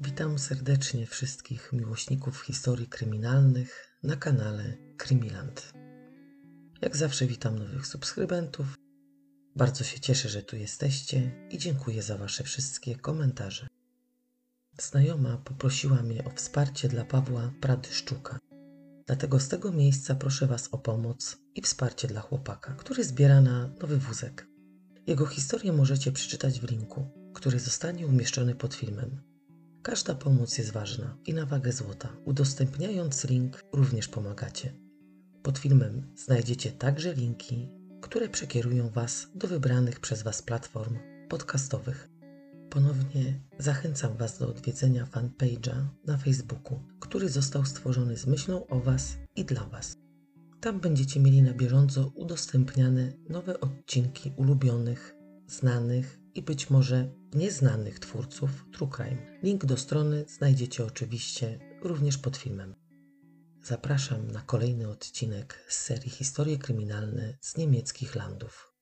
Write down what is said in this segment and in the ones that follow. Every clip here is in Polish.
Witam serdecznie wszystkich miłośników historii kryminalnych na kanale Krimiland. Jak zawsze witam nowych subskrybentów. Bardzo się cieszę, że tu jesteście i dziękuję za Wasze wszystkie komentarze. Znajoma poprosiła mnie o wsparcie dla Pawła Pradyszczuka. Dlatego z tego miejsca proszę Was o pomoc i wsparcie dla chłopaka, który zbiera na nowy wózek. Jego historię możecie przeczytać w linku, który zostanie umieszczony pod filmem. Każda pomoc jest ważna i na wagę złota. Udostępniając link również pomagacie. Pod filmem znajdziecie także linki, które przekierują Was do wybranych przez Was platform podcastowych. Ponownie zachęcam Was do odwiedzenia fanpage'a na Facebooku, który został stworzony z myślą o Was i dla Was. Tam będziecie mieli na bieżąco udostępniane nowe odcinki ulubionych, znanych i być może nieznanych twórców True Crime. Link do strony znajdziecie oczywiście również pod filmem. Zapraszam na kolejny odcinek z serii Historie kryminalne z niemieckich landów.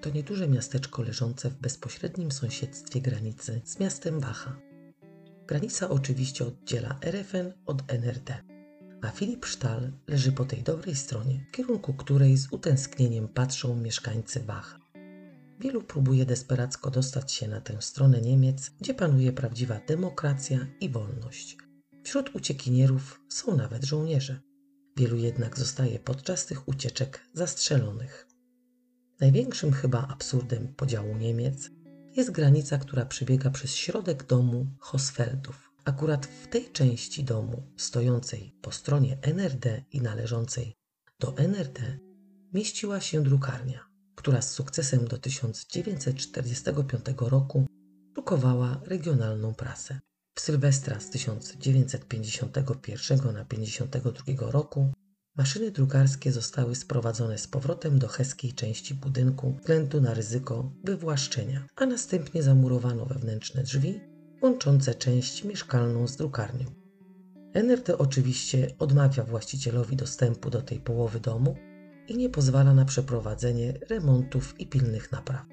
To nieduże miasteczko leżące w bezpośrednim sąsiedztwie granicy z miastem Wacha. Granica oczywiście oddziela RFN od NRD, a Filipsztal leży po tej dobrej stronie, w kierunku której z utęsknieniem patrzą mieszkańcy Wacha. Wielu próbuje desperacko dostać się na tę stronę Niemiec, gdzie panuje prawdziwa demokracja i wolność. Wśród uciekinierów są nawet żołnierze. Wielu jednak zostaje podczas tych ucieczek zastrzelonych. Największym chyba absurdem podziału Niemiec jest granica, która przebiega przez środek domu Hosfeldów. Akurat w tej części domu, stojącej po stronie NRD i należącej do NRD, mieściła się drukarnia, która z sukcesem do 1945 roku drukowała regionalną prasę. W Sylwestra z 1951 na 1952 roku Maszyny drukarskie zostały sprowadzone z powrotem do heskiej części budynku względu na ryzyko wywłaszczenia, a następnie zamurowano wewnętrzne drzwi łączące część mieszkalną z drukarnią. NRD oczywiście odmawia właścicielowi dostępu do tej połowy domu i nie pozwala na przeprowadzenie remontów i pilnych napraw.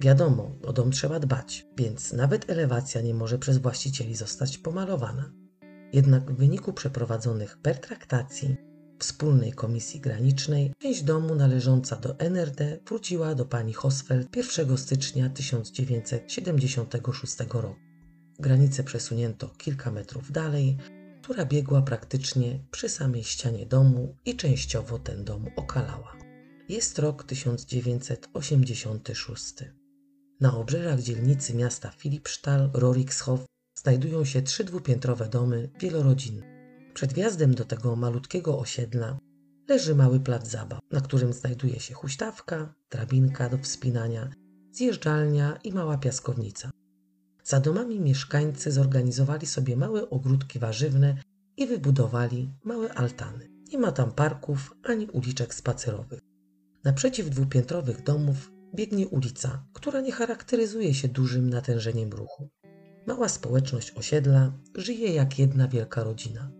Wiadomo, o dom trzeba dbać, więc nawet elewacja nie może przez właścicieli zostać pomalowana. Jednak w wyniku przeprowadzonych pertraktacji Wspólnej Komisji Granicznej część domu należąca do NRD wróciła do pani Hosfeld 1 stycznia 1976 roku. Granicę przesunięto kilka metrów dalej, która biegła praktycznie przy samej ścianie domu i częściowo ten dom okalała. Jest rok 1986. Na obrzeżach dzielnicy miasta Filipsztal, Rorikshof znajdują się trzy dwupiętrowe domy wielorodzinne. Przed wjazdem do tego malutkiego osiedla leży mały plac zabaw, na którym znajduje się huśtawka, drabinka do wspinania, zjeżdżalnia i mała piaskownica. Za domami mieszkańcy zorganizowali sobie małe ogródki warzywne i wybudowali małe altany. Nie ma tam parków ani uliczek spacerowych. Naprzeciw dwupiętrowych domów biegnie ulica, która nie charakteryzuje się dużym natężeniem ruchu. Mała społeczność osiedla żyje jak jedna wielka rodzina.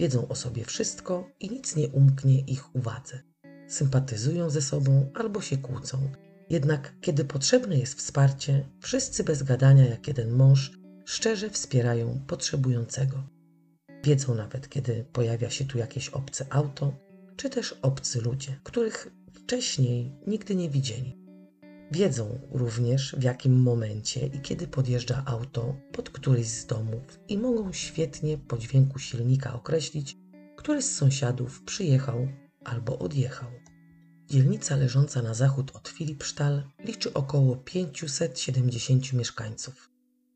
Wiedzą o sobie wszystko i nic nie umknie ich uwadze. Sympatyzują ze sobą albo się kłócą. Jednak kiedy potrzebne jest wsparcie, wszyscy bez gadania jak jeden mąż szczerze wspierają potrzebującego. Wiedzą nawet, kiedy pojawia się tu jakieś obce auto, czy też obcy ludzie, których wcześniej nigdy nie widzieli. Wiedzą również w jakim momencie i kiedy podjeżdża auto pod któryś z domów i mogą świetnie po dźwięku silnika określić, który z sąsiadów przyjechał albo odjechał. Dzielnica leżąca na zachód od Filipsztal liczy około 570 mieszkańców.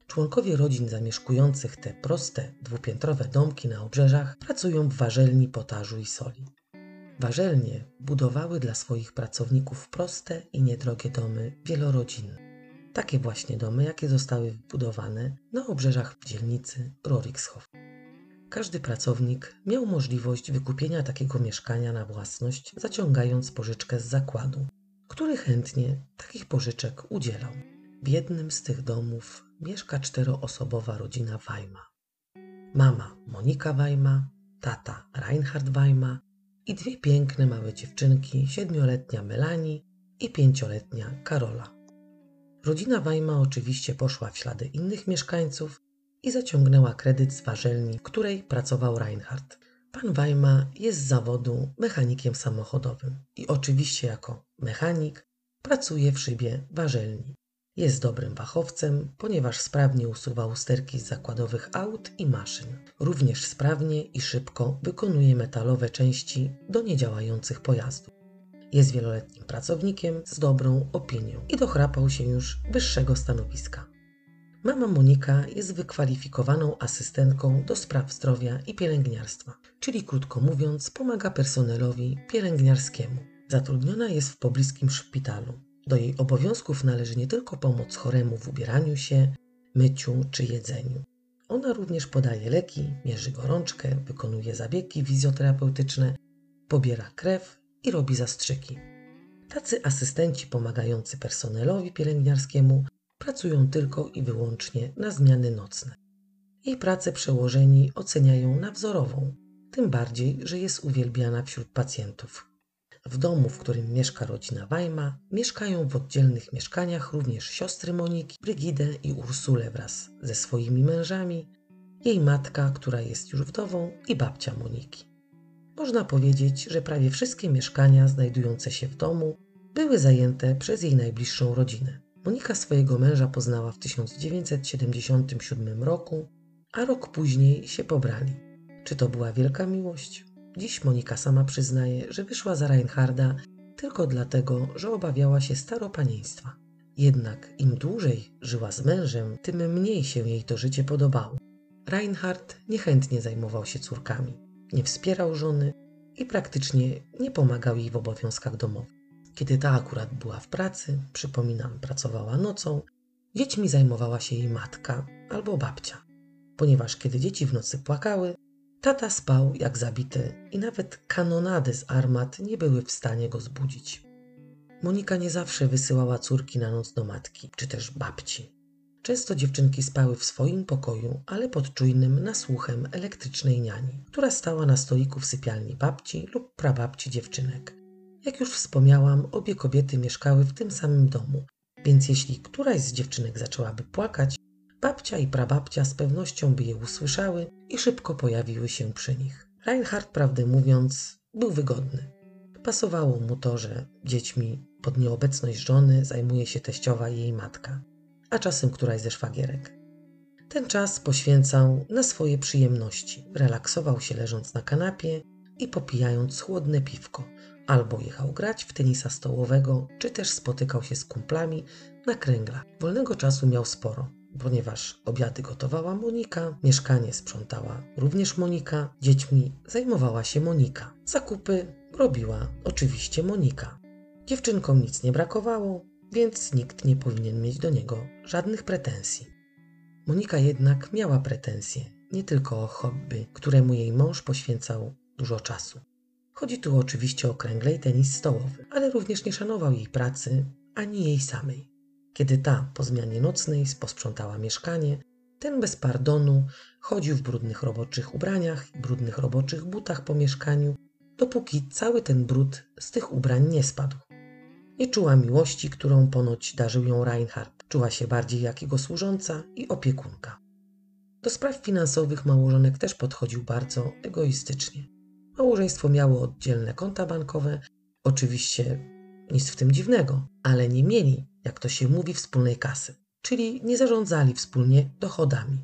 Członkowie rodzin zamieszkujących te proste, dwupiętrowe domki na obrzeżach pracują w warzelni potażu i soli. Warzelnie budowały dla swoich pracowników proste i niedrogie domy wielorodzinne. Takie właśnie domy, jakie zostały wbudowane na obrzeżach dzielnicy Rorikshof. Każdy pracownik miał możliwość wykupienia takiego mieszkania na własność, zaciągając pożyczkę z zakładu, który chętnie takich pożyczek udzielał. W jednym z tych domów mieszka czteroosobowa rodzina Weima. Mama Monika Weima, tata Reinhard Weima i dwie piękne małe dziewczynki, siedmioletnia Melanie i pięcioletnia Karola. Rodzina Weima oczywiście poszła w ślady innych mieszkańców i zaciągnęła kredyt z warzelni, w której pracował Reinhard. Pan Weima jest z zawodu mechanikiem samochodowym i oczywiście jako mechanik pracuje w szybie warzelni. Jest dobrym fachowcem, ponieważ sprawnie usuwa usterki z zakładowych aut i maszyn. Również sprawnie i szybko wykonuje metalowe części do niedziałających pojazdów. Jest wieloletnim pracownikiem z dobrą opinią i dochrapał się już wyższego stanowiska. Mama Monika jest wykwalifikowaną asystentką do spraw zdrowia i pielęgniarstwa, czyli krótko mówiąc, pomaga personelowi pielęgniarskiemu. Zatrudniona jest w pobliskim szpitalu. Do jej obowiązków należy nie tylko pomoc choremu w ubieraniu się, myciu czy jedzeniu. Ona również podaje leki, mierzy gorączkę, wykonuje zabiegi fizjoterapeutyczne, pobiera krew i robi zastrzyki. Tacy asystenci pomagający personelowi pielęgniarskiemu pracują tylko i wyłącznie na zmiany nocne. Jej pracę przełożeni oceniają na wzorową, tym bardziej, że jest uwielbiana wśród pacjentów. W domu, w którym mieszka rodzina Weima, mieszkają w oddzielnych mieszkaniach również siostry Moniki, Brygidę i Ursule wraz ze swoimi mężami, jej matka, która jest już wdową i babcia Moniki. Można powiedzieć, że prawie wszystkie mieszkania znajdujące się w domu były zajęte przez jej najbliższą rodzinę. Monika swojego męża poznała w 1977 roku, a rok później się pobrali. Czy to była wielka miłość? Dziś Monika sama przyznaje, że wyszła za Reinharda tylko dlatego, że obawiała się staropanieństwa. Jednak im dłużej żyła z mężem, tym mniej się jej to życie podobało. Reinhard niechętnie zajmował się córkami, nie wspierał żony i praktycznie nie pomagał jej w obowiązkach domowych. Kiedy ta akurat była w pracy, przypominam, pracowała nocą, dziećmi zajmowała się jej matka albo babcia. Ponieważ kiedy dzieci w nocy płakały, tata spał jak zabity i nawet kanonady z armat nie były w stanie go zbudzić. Monika nie zawsze wysyłała córki na noc do matki czy też babci. Często dziewczynki spały w swoim pokoju, ale pod czujnym nasłuchem elektrycznej niani, która stała na stoliku w sypialni babci lub prababci dziewczynek. Jak już wspomniałam, obie kobiety mieszkały w tym samym domu, więc jeśli któraś z dziewczynek zaczęłaby płakać, babcia i prababcia z pewnością by je usłyszały i szybko pojawiły się przy nich. Reinhard, prawdę mówiąc, był wygodny. Pasowało mu to, że dziećmi pod nieobecność żony zajmuje się teściowa i jej matka, a czasem któraś ze szwagierek. Ten czas poświęcał na swoje przyjemności. Relaksował się leżąc na kanapie i popijając chłodne piwko, Albo jechał grać w tenisa stołowego, czy też spotykał się z kumplami na kręglach. Wolnego czasu miał sporo, ponieważ obiady gotowała Monika, mieszkanie sprzątała również Monika, dziećmi zajmowała się Monika. Zakupy robiła oczywiście Monika. Dziewczynkom nic nie brakowało, więc nikt nie powinien mieć do niego żadnych pretensji. Monika jednak miała pretensje, nie tylko o hobby, któremu jej mąż poświęcał dużo czasu. Chodzi tu oczywiście o kręgle i tenis stołowy, ale również nie szanował jej pracy ani jej samej. Kiedy ta po zmianie nocnej posprzątała mieszkanie, ten bez pardonu chodził w brudnych roboczych ubraniach i brudnych roboczych butach po mieszkaniu, dopóki cały ten brud z tych ubrań nie spadł. Nie czuła miłości, którą ponoć darzył ją Reinhard. Czuła się bardziej jak jego służąca i opiekunka. Do spraw finansowych małżonek też podchodził bardzo egoistycznie. Małżeństwo miało oddzielne konta bankowe, oczywiście nic w tym dziwnego, ale nie mieli, jak to się mówi, wspólnej kasy, czyli nie zarządzali wspólnie dochodami.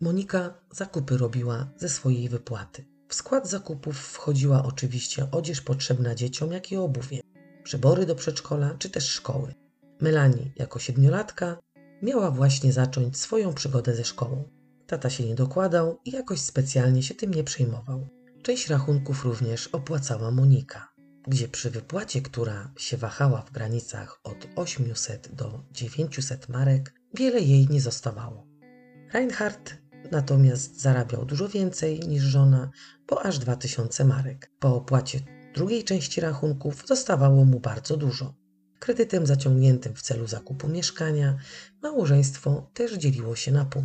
Monika zakupy robiła ze swojej wypłaty. W skład zakupów wchodziła oczywiście odzież potrzebna dzieciom, jak i obuwie, przybory do przedszkola czy też szkoły. Melanie, jako siedmiolatka, miała właśnie zacząć swoją przygodę ze szkołą. Tata się nie dokładał i jakoś specjalnie się tym nie przejmował. Część rachunków również opłacała Monika. Gdzie przy wypłacie, która się wahała w granicach od 800 do 900 marek, wiele jej nie zostawało. Reinhardt natomiast zarabiał dużo więcej niż żona, bo aż 2000 marek. Po opłacie drugiej części rachunków zostawało mu bardzo dużo. Kredytem zaciągniętym w celu zakupu mieszkania małżeństwo też dzieliło się na pół.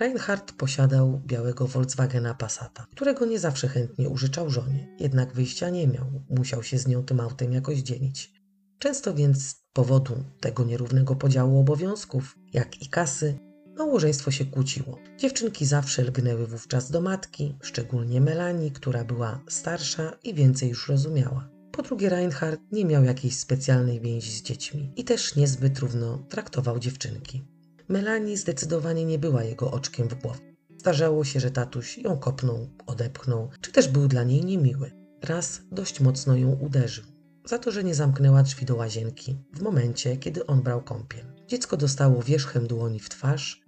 Reinhardt posiadał białego Volkswagena Passata, którego nie zawsze chętnie użyczał żonie, jednak wyjścia nie miał, musiał się z nią tym autem jakoś dzielić. Często więc z powodu tego nierównego podziału obowiązków, jak i kasy, małżeństwo się kłóciło. Dziewczynki zawsze lgnęły wówczas do matki, szczególnie Melanie, która była starsza i więcej już rozumiała. Po drugie, Reinhardt nie miał jakiejś specjalnej więzi z dziećmi i też niezbyt równo traktował dziewczynki. Melanie zdecydowanie nie była jego oczkiem w głowie. Zdarzało się, że tatuś ją kopnął, odepchnął, czy też był dla niej niemiły. Raz dość mocno ją uderzył, za to, że nie zamknęła drzwi do łazienki w momencie, kiedy on brał kąpiel. Dziecko dostało wierzchem dłoni w twarz,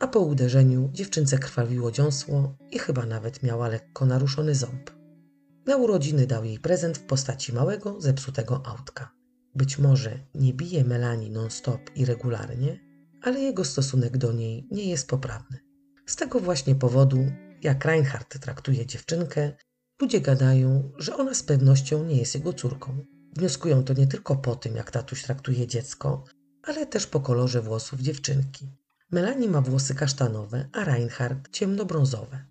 a po uderzeniu dziewczynce krwawiło dziąsło i chyba nawet miała lekko naruszony ząb. Na urodziny dał jej prezent w postaci małego, zepsutego autka. Być może nie bije Melanie non-stop i regularnie, ale jego stosunek do niej nie jest poprawny. Z tego właśnie powodu, jak Reinhardt traktuje dziewczynkę, ludzie gadają, że ona z pewnością nie jest jego córką. Wnioskują to nie tylko po tym, jak tatuś traktuje dziecko, ale też po kolorze włosów dziewczynki. Melanie ma włosy kasztanowe, a Reinhardt ciemnobrązowe.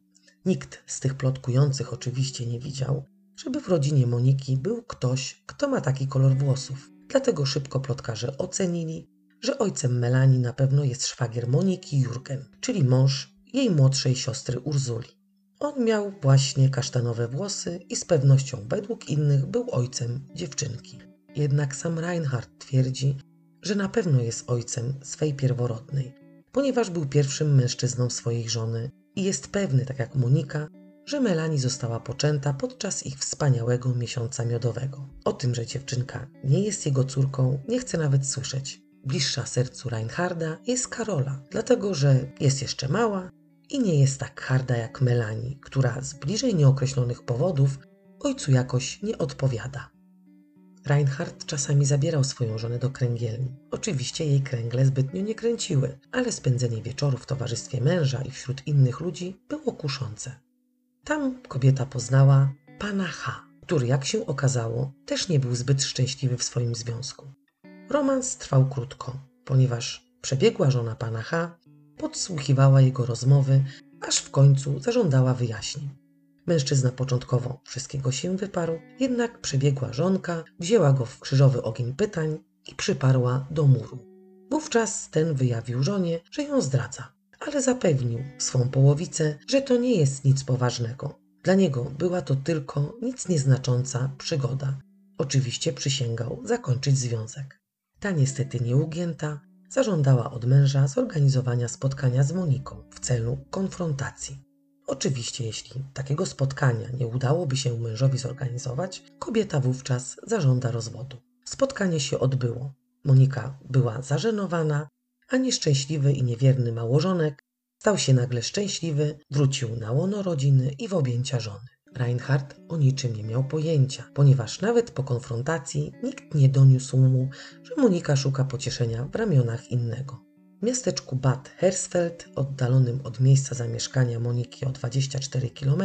Nikt z tych plotkujących oczywiście nie widział, żeby w rodzinie Moniki był ktoś, kto ma taki kolor włosów. Dlatego szybko plotkarze ocenili, że ojcem Melanii na pewno jest szwagier Moniki Jurgen, czyli mąż jej młodszej siostry Urzuli. On miał właśnie kasztanowe włosy i z pewnością według innych był ojcem dziewczynki. Jednak sam Reinhardt twierdzi, że na pewno jest ojcem swej pierworodnej, ponieważ był pierwszym mężczyzną swojej żony i jest pewny, tak jak Monika, że Melanie została poczęta podczas ich wspaniałego miesiąca miodowego. O tym, że dziewczynka nie jest jego córką, nie chce nawet słyszeć. Bliższa sercu Reinharda jest Karola, dlatego że jest jeszcze mała i nie jest tak harda jak Melanie, która z bliżej nieokreślonych powodów ojcu jakoś nie odpowiada. Reinhard czasami zabierał swoją żonę do kręgielni. Oczywiście jej kręgle zbytnio nie kręciły, ale spędzenie wieczoru w towarzystwie męża i wśród innych ludzi było kuszące. Tam kobieta poznała pana H., który, jak się okazało, też nie był zbyt szczęśliwy w swoim związku. Romans trwał krótko, ponieważ przebiegła żona pana H. podsłuchiwała jego rozmowy, aż w końcu zażądała wyjaśnień. Mężczyzna początkowo wszystkiego się wyparł, jednak przebiegła żonka, wzięła go w krzyżowy ogień pytań i przyparła do muru. Wówczas ten wyjawił żonie, że ją zdradza, ale zapewnił swą połowicę, że to nie jest nic poważnego. Dla niego była to tylko nic nieznacząca przygoda. Oczywiście przysięgał zakończyć związek. Ta niestety nieugięta zażądała od męża zorganizowania spotkania z Moniką w celu konfrontacji. Oczywiście, jeśli takiego spotkania nie udałoby się mężowi zorganizować, kobieta wówczas zażąda rozwodu. Spotkanie się odbyło. Monika była zażenowana, a nieszczęśliwy i niewierny małożonek stał się nagle szczęśliwy, wrócił na łono rodziny i w objęcia żony. Reinhardt o niczym nie miał pojęcia, ponieważ nawet po konfrontacji nikt nie doniósł mu, że Monika szuka pocieszenia w ramionach innego. W miasteczku Bad Hersfeld, oddalonym od miejsca zamieszkania Moniki o 24 km,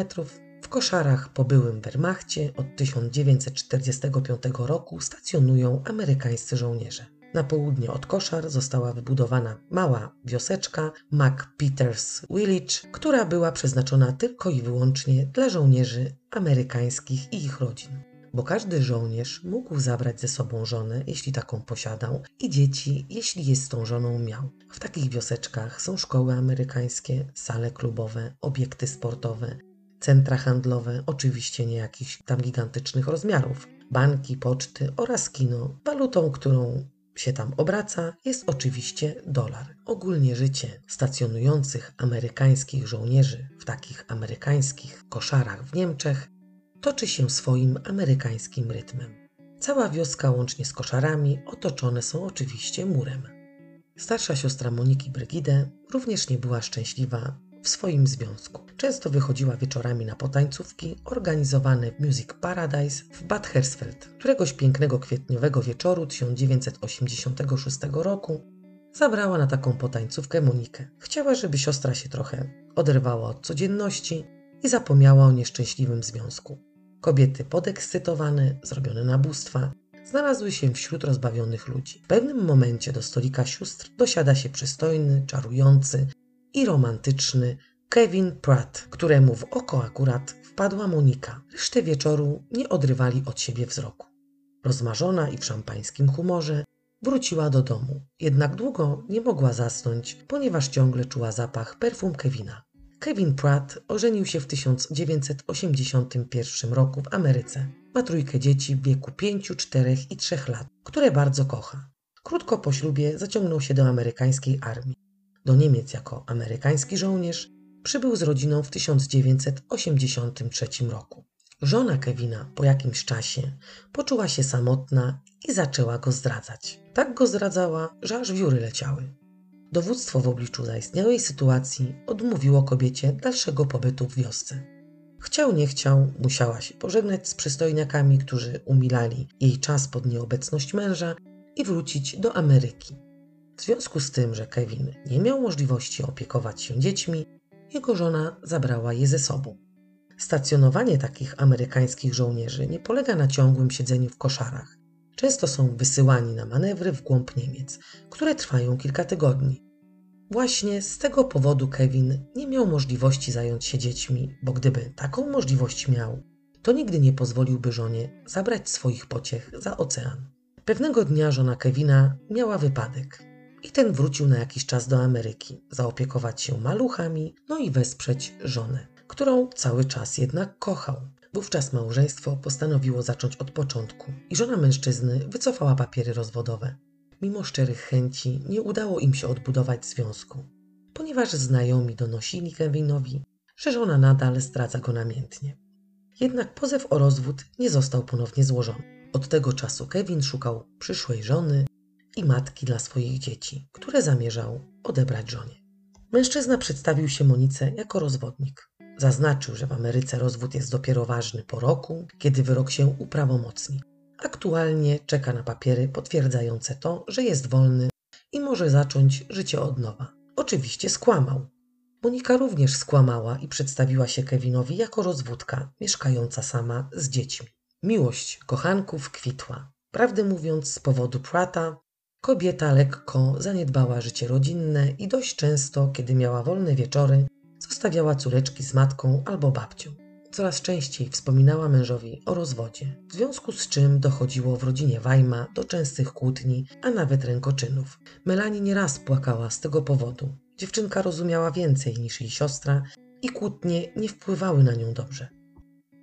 w koszarach po byłym Wehrmachcie od 1945 roku stacjonują amerykańscy żołnierze. Na południe od koszar została wybudowana mała wioseczka McPeters Village, która była przeznaczona tylko i wyłącznie dla żołnierzy amerykańskich i ich rodzin. Bo każdy żołnierz mógł zabrać ze sobą żonę, jeśli taką posiadał, i dzieci, jeśli je z tą żoną miał. W takich wioseczkach są szkoły amerykańskie, sale klubowe, obiekty sportowe, centra handlowe, oczywiście nie jakichś tam gigantycznych rozmiarów, banki, poczty oraz kino, walutą, którą się tam obraca, jest oczywiście dolar. Ogólnie życie stacjonujących amerykańskich żołnierzy w takich amerykańskich koszarach w Niemczech toczy się swoim amerykańskim rytmem. Cała wioska łącznie z koszarami otoczone są oczywiście murem. Starsza siostra Moniki Brygide również nie była szczęśliwa w swoim związku. Często wychodziła wieczorami na potańcówki organizowane w Music Paradise w Bad Hersfeld. Któregoś pięknego kwietniowego wieczoru 1986 roku zabrała na taką potańcówkę Monikę. Chciała, żeby siostra się trochę oderwała od codzienności i zapomniała o nieszczęśliwym związku. Kobiety podekscytowane, zrobione nabóstwa, znalazły się wśród rozbawionych ludzi. W pewnym momencie do stolika sióstr dosiada się przystojny, czarujący i romantyczny Kevin Pratt, któremu w oko akurat wpadła Monika. Resztę wieczoru nie odrywali od siebie wzroku. Rozmarzona i w szampańskim humorze wróciła do domu. Jednak długo nie mogła zasnąć, ponieważ ciągle czuła zapach perfum Kevina. Kevin Pratt ożenił się w 1981 roku w Ameryce. Ma trójkę dzieci w wieku 5, 4 i 3 lat, które bardzo kocha. Krótko po ślubie zaciągnął się do amerykańskiej armii. Do Niemiec jako amerykański żołnierz przybył z rodziną w 1983 roku. Żona Kevina po jakimś czasie poczuła się samotna i zaczęła go zdradzać. Tak go zdradzała, że aż wióry leciały. Dowództwo w obliczu zaistniałej sytuacji odmówiło kobiecie dalszego pobytu w wiosce. Chciał, nie chciał, musiała się pożegnać z przystojniakami, którzy umilali jej czas pod nieobecność męża i wrócić do Ameryki. W związku z tym, że Kevin nie miał możliwości opiekować się dziećmi, jego żona zabrała je ze sobą. Stacjonowanie takich amerykańskich żołnierzy nie polega na ciągłym siedzeniu w koszarach. Często są wysyłani na manewry w głąb Niemiec, które trwają kilka tygodni. Właśnie z tego powodu Kevin nie miał możliwości zająć się dziećmi, bo gdyby taką możliwość miał, to nigdy nie pozwoliłby żonie zabrać swoich pociech za ocean. Pewnego dnia żona Kevina miała wypadek i ten wrócił na jakiś czas do Ameryki, zaopiekować się maluchami, no i wesprzeć żonę, którą cały czas jednak kochał. Wówczas małżeństwo postanowiło zacząć od początku i żona mężczyzny wycofała papiery rozwodowe. Mimo szczerych chęci nie udało im się odbudować związku, ponieważ znajomi donosili Kevinowi, że żona nadal zdradza go namiętnie. Jednak pozew o rozwód nie został ponownie złożony. Od tego czasu Kevin szukał przyszłej żony i matki dla swoich dzieci, które zamierzał odebrać żonie. Mężczyzna przedstawił się Monice jako rozwodnik. Zaznaczył, że w Ameryce rozwód jest dopiero ważny po roku, kiedy wyrok się uprawomocni. Aktualnie czeka na papiery potwierdzające to, że jest wolny i może zacząć życie od nowa. Oczywiście skłamał. Monika również skłamała i przedstawiła się Kevinowi jako rozwódka, mieszkająca sama z dziećmi. Miłość kochanków kwitła. Prawdę mówiąc, z powodu Prata kobieta lekko zaniedbała życie rodzinne i dość często, kiedy miała wolne wieczory, zostawiała córeczki z matką albo babcią. Coraz częściej wspominała mężowi o rozwodzie, w związku z czym dochodziło w rodzinie Wajma do częstych kłótni, a nawet rękoczynów. Melanie nieraz płakała z tego powodu. Dziewczynka rozumiała więcej niż jej siostra i kłótnie nie wpływały na nią dobrze.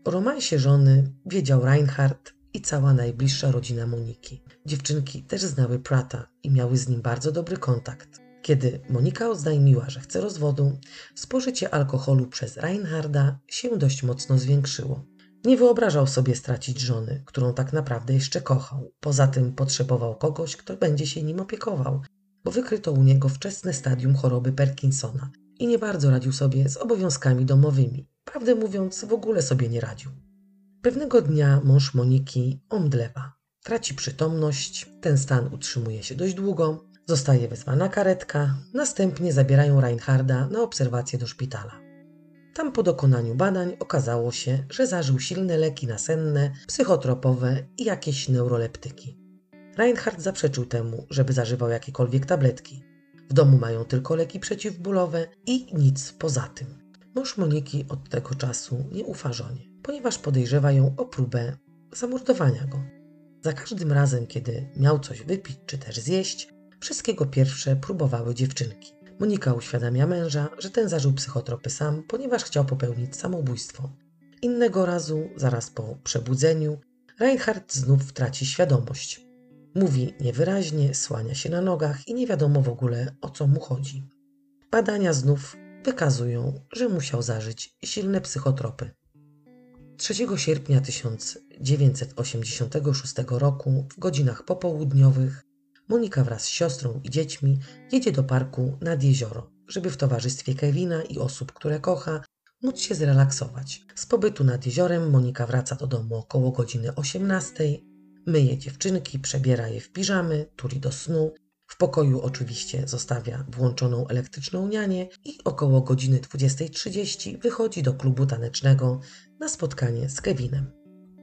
O romansie żony wiedział Reinhardt i cała najbliższa rodzina Moniki. Dziewczynki też znały Prata i miały z nim bardzo dobry kontakt. Kiedy Monika oznajmiła, że chce rozwodu, spożycie alkoholu przez Reinharda się dość mocno zwiększyło. Nie wyobrażał sobie stracić żony, którą tak naprawdę jeszcze kochał. Poza tym potrzebował kogoś, kto będzie się nim opiekował, bo wykryto u niego wczesne stadium choroby Parkinsona i nie bardzo radził sobie z obowiązkami domowymi. Prawdę mówiąc, w ogóle sobie nie radził. Pewnego dnia mąż Moniki omdlewa. Traci przytomność, ten stan utrzymuje się dość długo, Zostaje wezwana karetka, następnie zabierają Reinharda na obserwację do szpitala. Tam po dokonaniu badań okazało się, że zażył silne leki nasenne, psychotropowe i jakieś neuroleptyki. Reinhard zaprzeczył temu, żeby zażywał jakiekolwiek tabletki. W domu mają tylko leki przeciwbólowe i nic poza tym. Mąż Moniki od tego czasu nie ufa żonie, ponieważ podejrzewa ją o próbę zamordowania go. Za każdym razem, kiedy miał coś wypić czy też zjeść, Wszystkiego pierwsze próbowały dziewczynki. Monika uświadamia męża, że ten zażył psychotropy sam, ponieważ chciał popełnić samobójstwo. Innego razu, zaraz po przebudzeniu, Reinhardt znów traci świadomość. Mówi niewyraźnie, słania się na nogach i nie wiadomo w ogóle o co mu chodzi. Badania znów wykazują, że musiał zażyć silne psychotropy. 3 sierpnia 1986 roku w godzinach popołudniowych Monika wraz z siostrą i dziećmi jedzie do parku nad jezioro. żeby w towarzystwie Kevina i osób, które kocha, móc się zrelaksować. Z pobytu nad jeziorem Monika wraca do domu około godziny 18. Myje dziewczynki, przebiera je w piżamy, tuli do snu. W pokoju oczywiście zostawia włączoną elektryczną nianię i około godziny 20.30 wychodzi do klubu tanecznego na spotkanie z Kevinem.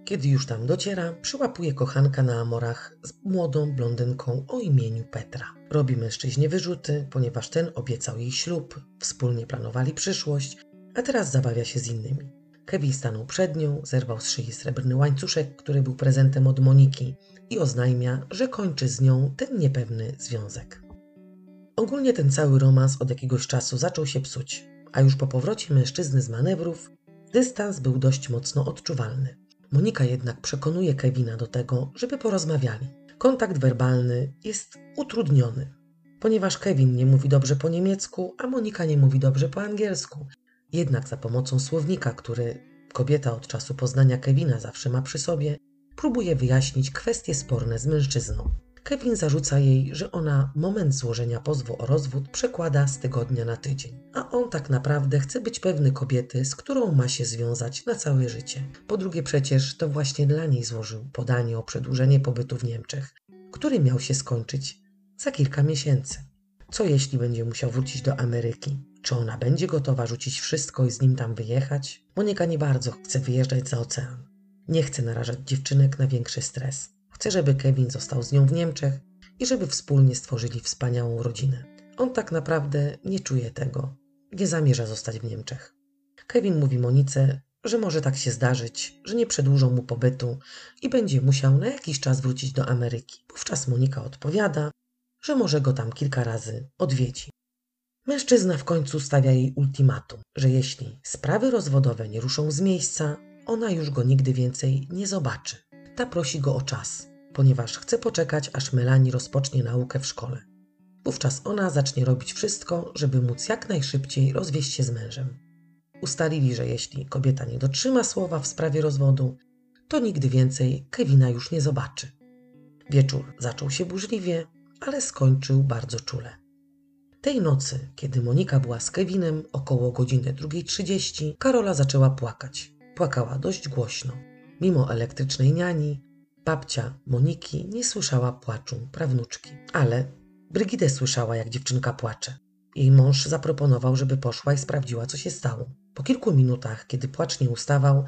Kiedy już tam dociera, przyłapuje kochanka na amorach z młodą blondynką o imieniu Petra. Robi mężczyźnie wyrzuty, ponieważ ten obiecał jej ślub, wspólnie planowali przyszłość, a teraz zabawia się z innymi. Kevin stanął przed nią, zerwał z szyi srebrny łańcuszek, który był prezentem od Moniki i oznajmia, że kończy z nią ten niepewny związek. Ogólnie ten cały romans od jakiegoś czasu zaczął się psuć, a już po powrocie mężczyzny z manewrów dystans był dość mocno odczuwalny. Monika jednak przekonuje Kevina do tego, żeby porozmawiali. Kontakt werbalny jest utrudniony, ponieważ Kevin nie mówi dobrze po niemiecku, a Monika nie mówi dobrze po angielsku. Jednak za pomocą słownika, który kobieta od czasu poznania Kevina zawsze ma przy sobie, próbuje wyjaśnić kwestie sporne z mężczyzną. Kevin zarzuca jej, że ona moment złożenia pozwu o rozwód przekłada z tygodnia na tydzień, a on tak naprawdę chce być pewny kobiety, z którą ma się związać na całe życie. Po drugie, przecież to właśnie dla niej złożył podanie o przedłużenie pobytu w Niemczech, który miał się skończyć za kilka miesięcy. Co jeśli będzie musiał wrócić do Ameryki? Czy ona będzie gotowa rzucić wszystko i z nim tam wyjechać? Monika nie bardzo chce wyjeżdżać za ocean. Nie chce narażać dziewczynek na większy stres. Chce, żeby Kevin został z nią w Niemczech i żeby wspólnie stworzyli wspaniałą rodzinę. On tak naprawdę nie czuje tego. Nie zamierza zostać w Niemczech. Kevin mówi Monice, że może tak się zdarzyć, że nie przedłużą mu pobytu i będzie musiał na jakiś czas wrócić do Ameryki. Wówczas Monika odpowiada, że może go tam kilka razy odwiedzi. Mężczyzna w końcu stawia jej ultimatum, że jeśli sprawy rozwodowe nie ruszą z miejsca, ona już go nigdy więcej nie zobaczy. Ta prosi go o czas, ponieważ chce poczekać, aż Melanie rozpocznie naukę w szkole. Wówczas ona zacznie robić wszystko, żeby móc jak najszybciej rozwieść się z mężem. Ustalili, że jeśli kobieta nie dotrzyma słowa w sprawie rozwodu, to nigdy więcej Kevina już nie zobaczy. Wieczór zaczął się burzliwie, ale skończył bardzo czule. Tej nocy, kiedy Monika była z Kevinem około godziny 2.30, Karola zaczęła płakać. Płakała dość głośno. Mimo elektrycznej niani, babcia Moniki nie słyszała płaczu prawnuczki. Ale Brygidę słyszała, jak dziewczynka płacze. Jej mąż zaproponował, żeby poszła i sprawdziła, co się stało. Po kilku minutach, kiedy płacz nie ustawał,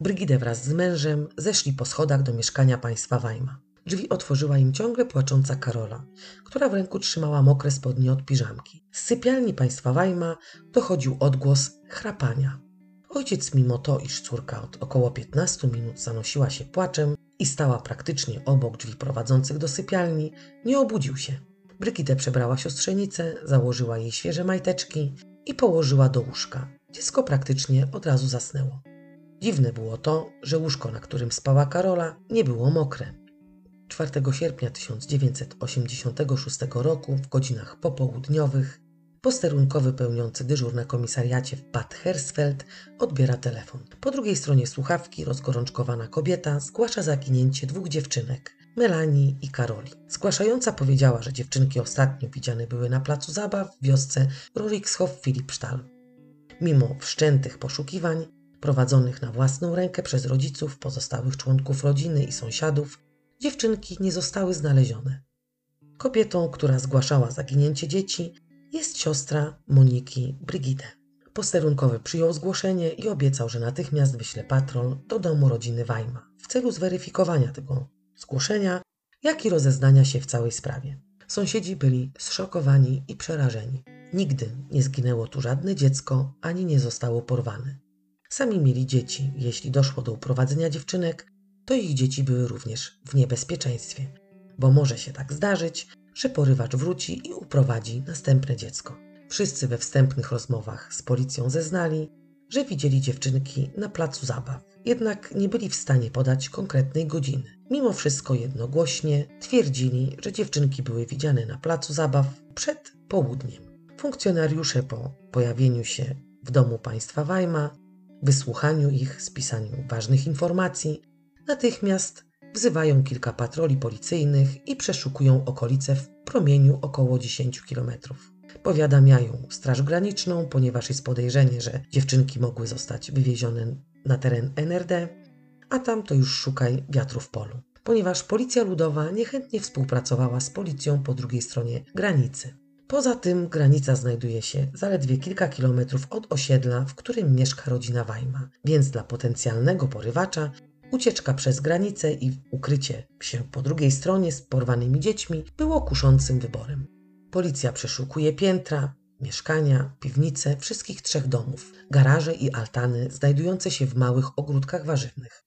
Brygidę wraz z mężem zeszli po schodach do mieszkania państwa Wajma. Drzwi otworzyła im ciągle płacząca Karola, która w ręku trzymała mokre spodnie od piżamki. Z sypialni państwa Wajma dochodził odgłos chrapania. Ojciec, mimo to, iż córka od około 15 minut zanosiła się płaczem i stała praktycznie obok drzwi prowadzących do sypialni, nie obudził się. Brygitę przebrała siostrzenicę, założyła jej świeże majteczki i położyła do łóżka. Dziecko praktycznie od razu zasnęło. Dziwne było to, że łóżko, na którym spała Karola, nie było mokre. 4 sierpnia 1986 roku w godzinach popołudniowych posterunkowy pełniący dyżur na komisariacie w Bad Hersfeld odbiera telefon. Po drugiej stronie słuchawki rozgorączkowana kobieta zgłasza zaginięcie dwóch dziewczynek, Melanii i Karoli. Zgłaszająca powiedziała, że dziewczynki ostatnio widziane były na placu zabaw w wiosce Rorikshof-Philippsthal. Mimo wszczętych poszukiwań, prowadzonych na własną rękę przez rodziców, pozostałych członków rodziny i sąsiadów, dziewczynki nie zostały znalezione. Kobietą, która zgłaszała zaginięcie dzieci, jest siostra Moniki Brigide. Posterunkowy przyjął zgłoszenie i obiecał, że natychmiast wyśle patrol do domu rodziny Wajma w celu zweryfikowania tego zgłoszenia, jak i rozeznania się w całej sprawie. Sąsiedzi byli zszokowani i przerażeni. Nigdy nie zginęło tu żadne dziecko, ani nie zostało porwane. Sami mieli dzieci. Jeśli doszło do uprowadzenia dziewczynek, to ich dzieci były również w niebezpieczeństwie, bo może się tak zdarzyć, że porywacz wróci i uprowadzi następne dziecko. Wszyscy we wstępnych rozmowach z policją zeznali, że widzieli dziewczynki na placu zabaw, jednak nie byli w stanie podać konkretnej godziny. Mimo wszystko jednogłośnie twierdzili, że dziewczynki były widziane na placu zabaw przed południem. Funkcjonariusze po pojawieniu się w domu państwa Weimar, wysłuchaniu ich, spisaniu ważnych informacji, natychmiast wzywają kilka patroli policyjnych i przeszukują okolice w promieniu około 10 kilometrów. Powiadamiają Straż Graniczną, ponieważ jest podejrzenie, że dziewczynki mogły zostać wywiezione na teren NRD, a tam to już szukaj wiatru w polu, ponieważ Policja Ludowa niechętnie współpracowała z policją po drugiej stronie granicy. Poza tym granica znajduje się zaledwie kilka kilometrów od osiedla, w którym mieszka rodzina Wajma, więc dla potencjalnego porywacza ucieczka przez granicę i ukrycie się po drugiej stronie z porwanymi dziećmi było kuszącym wyborem. Policja przeszukuje piętra, mieszkania, piwnice wszystkich trzech domów, garaże i altany znajdujące się w małych ogródkach warzywnych.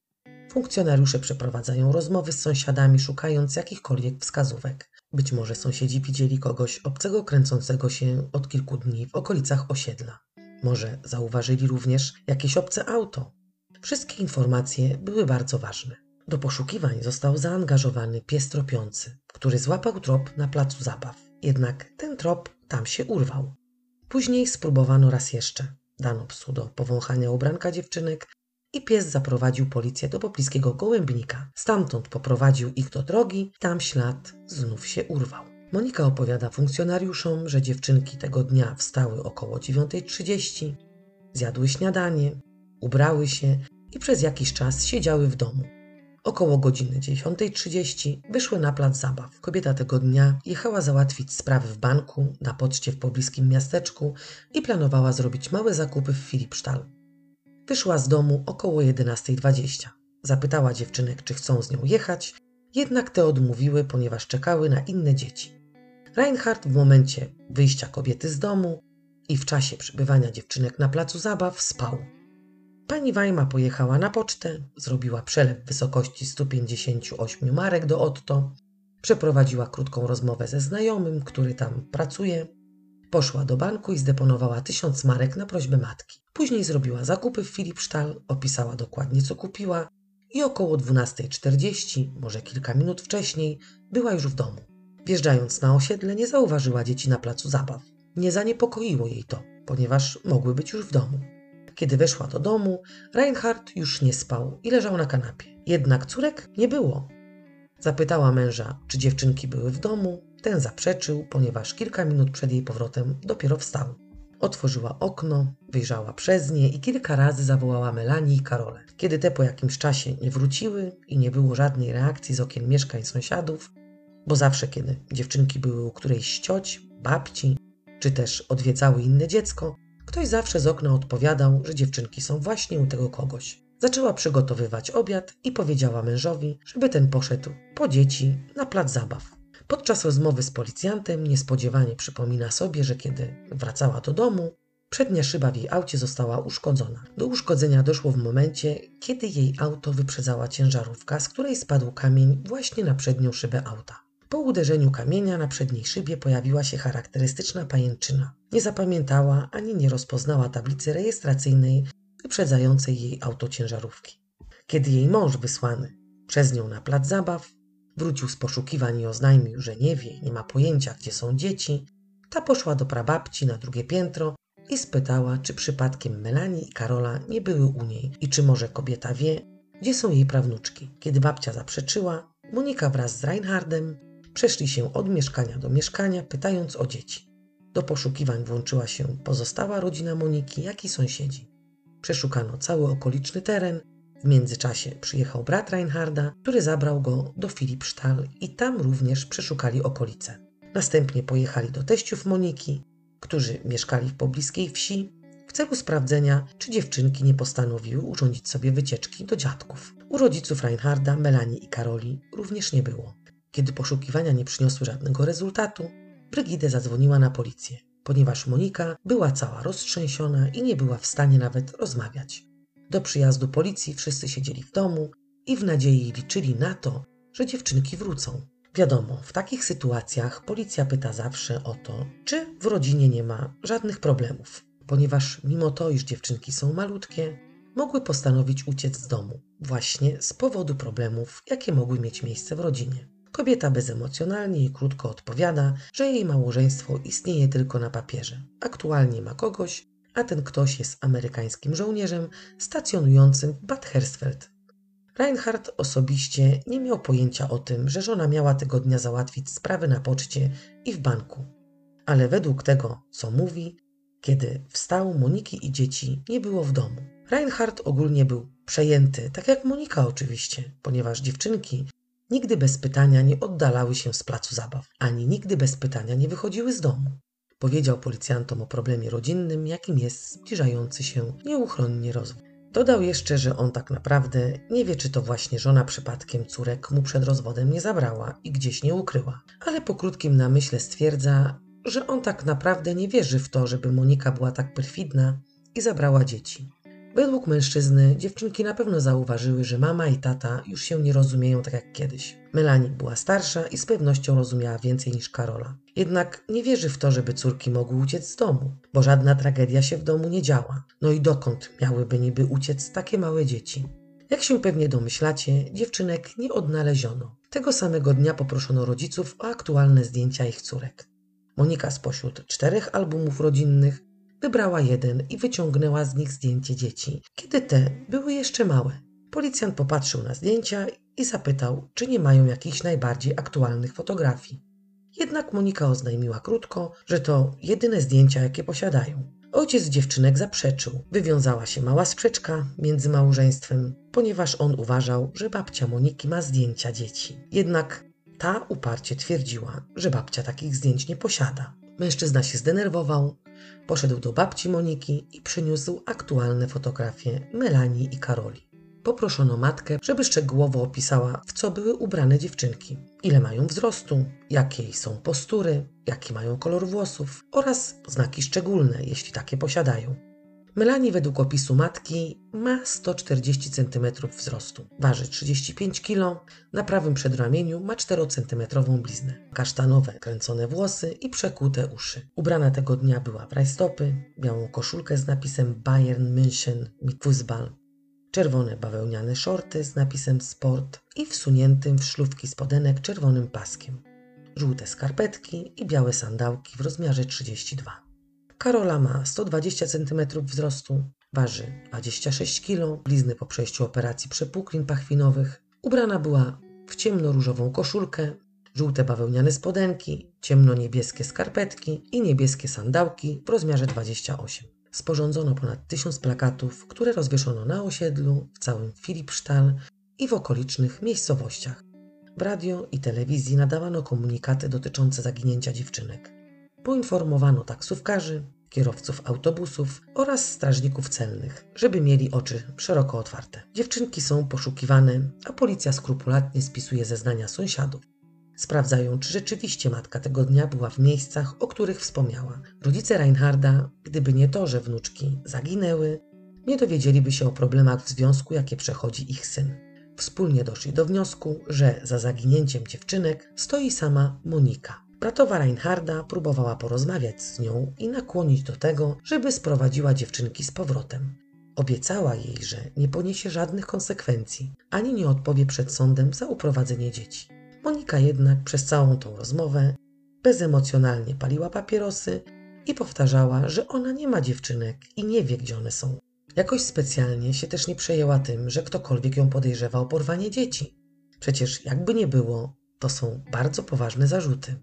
Funkcjonariusze przeprowadzają rozmowy z sąsiadami, szukając jakichkolwiek wskazówek. Być może sąsiedzi widzieli kogoś obcego kręcącego się od kilku dni w okolicach osiedla. Może zauważyli również jakieś obce auto. Wszystkie informacje były bardzo ważne. Do poszukiwań został zaangażowany pies tropiący, który złapał trop na placu zabaw. Jednak ten trop tam się urwał. Później spróbowano raz jeszcze. Dano psu do powąchania ubranka dziewczynek i pies zaprowadził policję do pobliskiego gołębnika. Stamtąd poprowadził ich do drogi, tam ślad znów się urwał. Monika opowiada funkcjonariuszom, że dziewczynki tego dnia wstały około 9.30, zjadły śniadanie, ubrały się i przez jakiś czas siedziały w domu. Około godziny 10.30 wyszły na plac zabaw. Kobieta tego dnia jechała załatwić sprawy w banku, na poczcie w pobliskim miasteczku i planowała zrobić małe zakupy w Filipsztal. Wyszła z domu około 11.20. Zapytała dziewczynek, czy chcą z nią jechać, jednak te odmówiły, ponieważ czekały na inne dzieci. Reinhardt w momencie wyjścia kobiety z domu i w czasie przebywania dziewczynek na placu zabaw spał. Pani Wajma pojechała na pocztę, zrobiła przelew w wysokości 158 marek do Otto, przeprowadziła krótką rozmowę ze znajomym, który tam pracuje, poszła do banku i zdeponowała 1000 marek na prośbę matki. Później zrobiła zakupy w Filipsztal, opisała dokładnie co kupiła i około 12.40, może kilka minut wcześniej, była już w domu. Wjeżdżając na osiedle nie zauważyła dzieci na placu zabaw. Nie zaniepokoiło jej to, ponieważ mogły być już w domu. Kiedy weszła do domu, Reinhardt już nie spał i leżał na kanapie. Jednak córek nie było. Zapytała męża, czy dziewczynki były w domu. Ten zaprzeczył, ponieważ kilka minut przed jej powrotem dopiero wstał. Otworzyła okno, wyjrzała przez nie i kilka razy zawołała Melanie i Karolę. Kiedy te po jakimś czasie nie wróciły i nie było żadnej reakcji z okien mieszkań sąsiadów, bo zawsze kiedy dziewczynki były u którejś cioć, babci, czy też odwiedzały inne dziecko, ktoś zawsze z okna odpowiadał, że dziewczynki są właśnie u tego kogoś. Zaczęła przygotowywać obiad i powiedziała mężowi, żeby ten poszedł po dzieci na plac zabaw. Podczas rozmowy z policjantem niespodziewanie przypomina sobie, że kiedy wracała do domu, przednia szyba w jej aucie została uszkodzona. Do uszkodzenia doszło w momencie, kiedy jej auto wyprzedzała ciężarówka, z której spadł kamień właśnie na przednią szybę auta. Po uderzeniu kamienia na przedniej szybie pojawiła się charakterystyczna pajęczyna. Nie zapamiętała ani nie rozpoznała tablicy rejestracyjnej wyprzedzającej jej auto ciężarówki. Kiedy jej mąż wysłany przez nią na plac zabaw wrócił z poszukiwań i oznajmił, że nie wie nie ma pojęcia, gdzie są dzieci, ta poszła do prababci na drugie piętro i spytała, czy przypadkiem Melanie i Karola nie były u niej i czy może kobieta wie, gdzie są jej prawnuczki. Kiedy babcia zaprzeczyła, Monika wraz z Reinhardem przeszli się od mieszkania do mieszkania, pytając o dzieci. Do poszukiwań włączyła się pozostała rodzina Moniki, jak i sąsiedzi. Przeszukano cały okoliczny teren. W międzyczasie przyjechał brat Reinharda, który zabrał go do Filipsztal i tam również przeszukali okolice. Następnie pojechali do teściów Moniki, którzy mieszkali w pobliskiej wsi, w celu sprawdzenia, czy dziewczynki nie postanowiły urządzić sobie wycieczki do dziadków. U rodziców Reinharda, Melanie i Karoli również nie było. Kiedy poszukiwania nie przyniosły żadnego rezultatu, Brygidę zadzwoniła na policję ponieważ Monika była cała roztrzęsiona i nie była w stanie nawet rozmawiać. Do przyjazdu policji wszyscy siedzieli w domu i w nadziei liczyli na to, że dziewczynki wrócą. Wiadomo, w takich sytuacjach policja pyta zawsze o to, czy w rodzinie nie ma żadnych problemów, ponieważ mimo to, iż dziewczynki są malutkie, mogły postanowić uciec z domu właśnie z powodu problemów, jakie mogły mieć miejsce w rodzinie. Kobieta bezemocjonalnie i krótko odpowiada, że jej małżeństwo istnieje tylko na papierze. Aktualnie ma kogoś, a ten ktoś jest amerykańskim żołnierzem stacjonującym w Bad Hersfeld. Reinhardt osobiście nie miał pojęcia o tym, że żona miała tego dnia załatwić sprawy na poczcie i w banku. ale według tego, co mówi, kiedy wstał, Moniki i dzieci nie było w domu. Reinhard ogólnie był przejęty, tak jak Monika oczywiście, ponieważ dziewczynki nigdy bez pytania nie oddalały się z placu zabaw, ani nigdy bez pytania nie wychodziły z domu. Powiedział policjantom o problemie rodzinnym, jakim jest zbliżający się nieuchronnie rozwój. Dodał jeszcze, że on tak naprawdę nie wie, czy to właśnie żona przypadkiem córek mu przed rozwodem nie zabrała i gdzieś nie ukryła, ale po krótkim namyśle stwierdza, że on tak naprawdę nie wierzy w to, żeby Monika była tak perfidna i zabrała dzieci. Według mężczyzny dziewczynki na pewno zauważyły, że mama i tata już się nie rozumieją tak jak kiedyś. Melanie była starsza i z pewnością rozumiała więcej niż Karola. Jednak nie wierzy w to, żeby córki mogły uciec z domu, bo żadna tragedia się w domu nie działa. No i dokąd miałyby niby uciec takie małe dzieci? Jak się pewnie domyślacie, dziewczynek nie odnaleziono. Tego samego dnia poproszono rodziców o aktualne zdjęcia ich córek. Monika spośród czterech albumów rodzinnych wybrała jeden i wyciągnęła z nich zdjęcie dzieci, kiedy te były jeszcze małe. Policjant popatrzył na zdjęcia i zapytał, czy nie mają jakichś najbardziej aktualnych fotografii. Jednak Monika oznajmiła krótko, że to jedyne zdjęcia, jakie posiadają. Ojciec dziewczynek zaprzeczył. Wywiązała się mała sprzeczka między małżeństwem, ponieważ on uważał, że babcia Moniki ma zdjęcia dzieci. Jednak ta uparcie twierdziła, że babcia takich zdjęć nie posiada. Mężczyzna się zdenerwował, poszedł do babci Moniki i przyniósł aktualne fotografie Melanii i Karoli. Poproszono matkę, żeby szczegółowo opisała, w co były ubrane dziewczynki, ile mają wzrostu, jakie są postury, jaki mają kolor włosów oraz znaki szczególne, jeśli takie posiadają. Melanie według opisu matki ma 140 cm wzrostu, waży 35 kg, na prawym przedramieniu ma 4 cm bliznę, kasztanowe kręcone włosy i przekute uszy. Ubrana tego dnia była w rajstopy, białą koszulkę z napisem Bayern München mit Fußball, czerwone bawełniane shorty z napisem Sport i wsuniętym w szlufki spodenek czerwonym paskiem, żółte skarpetki i białe sandałki w rozmiarze 32. Karola ma 120 cm wzrostu, waży 26 kg, blizny po przejściu operacji przepuklin pachwinowych. Ubrana była w ciemno-różową koszulkę, żółte bawełniane spodenki, ciemno-niebieskie skarpetki i niebieskie sandałki w rozmiarze 28. Sporządzono ponad tysiąc plakatów, które rozwieszono na osiedlu, w całym Filipsztal i w okolicznych miejscowościach. W radio i telewizji nadawano komunikaty dotyczące zaginięcia dziewczynek. Poinformowano taksówkarzy, kierowców autobusów oraz strażników celnych, żeby mieli oczy szeroko otwarte. Dziewczynki są poszukiwane, a policja skrupulatnie spisuje zeznania sąsiadów. Sprawdzają, czy rzeczywiście matka tego dnia była w miejscach, o których wspomniała. Rodzice Reinharda, gdyby nie to, że wnuczki zaginęły, nie dowiedzieliby się o problemach w związku, jakie przechodzi ich syn. Wspólnie doszli do wniosku, że za zaginięciem dziewczynek stoi sama Monika. Bratowa Reinharda próbowała porozmawiać z nią i nakłonić do tego, żeby sprowadziła dziewczynki z powrotem. Obiecała jej, że nie poniesie żadnych konsekwencji, ani nie odpowie przed sądem za uprowadzenie dzieci. Monika jednak przez całą tą rozmowę bezemocjonalnie paliła papierosy i powtarzała, że ona nie ma dziewczynek i nie wie, gdzie one są. Jakoś specjalnie się też nie przejęła tym, że ktokolwiek ją podejrzewa o porwanie dzieci. Przecież jakby nie było, to są bardzo poważne zarzuty.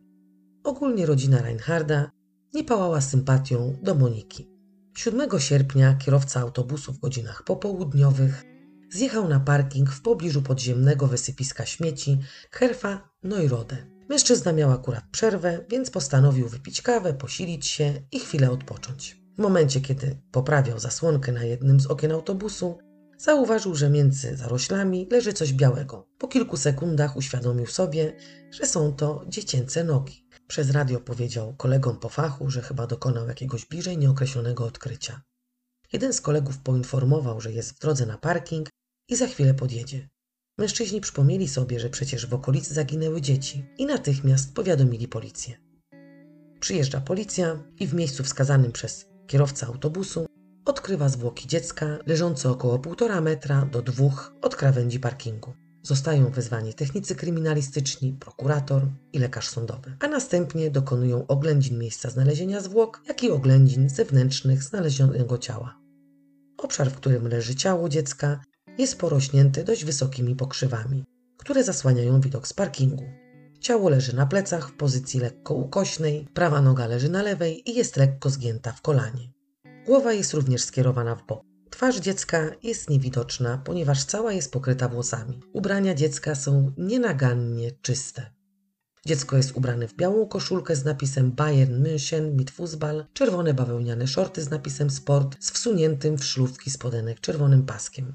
Ogólnie rodzina Reinharda nie pałała sympatią do Moniki. 7 sierpnia kierowca autobusu w godzinach popołudniowych zjechał na parking w pobliżu podziemnego wysypiska śmieci Herfa Neurode. Mężczyzna miał akurat przerwę, więc postanowił wypić kawę, posilić się i chwilę odpocząć. W momencie, kiedy poprawiał zasłonkę na jednym z okien autobusu, zauważył, że między zaroślami leży coś białego. Po kilku sekundach uświadomił sobie, że są to dziecięce nogi. Przez radio powiedział kolegom po fachu, że chyba dokonał jakiegoś bliżej nieokreślonego odkrycia. Jeden z kolegów poinformował, że jest w drodze na parking i za chwilę podjedzie. Mężczyźni przypomnieli sobie, że przecież w okolicy zaginęły dzieci i natychmiast powiadomili policję. Przyjeżdża policja i w miejscu wskazanym przez kierowcę autobusu odkrywa zwłoki dziecka leżące około półtora metra do dwóch od krawędzi parkingu. Zostają wezwani technicy kryminalistyczni, prokurator i lekarz sądowy, a następnie dokonują oględzin miejsca znalezienia zwłok, jak i oględzin zewnętrznych znalezionego ciała. Obszar, w którym leży ciało dziecka, jest porośnięty dość wysokimi pokrzywami, które zasłaniają widok z parkingu. Ciało leży na plecach w pozycji lekko ukośnej, prawa noga leży na lewej i jest lekko zgięta w kolanie. Głowa jest również skierowana w bok. Twarz dziecka jest niewidoczna, ponieważ cała jest pokryta włosami. Ubrania dziecka są nienagannie czyste. Dziecko jest ubrane w białą koszulkę z napisem Bayern München mit Fußball, czerwone bawełniane shorty z napisem Sport z wsuniętym w szlówki spodenek czerwonym paskiem,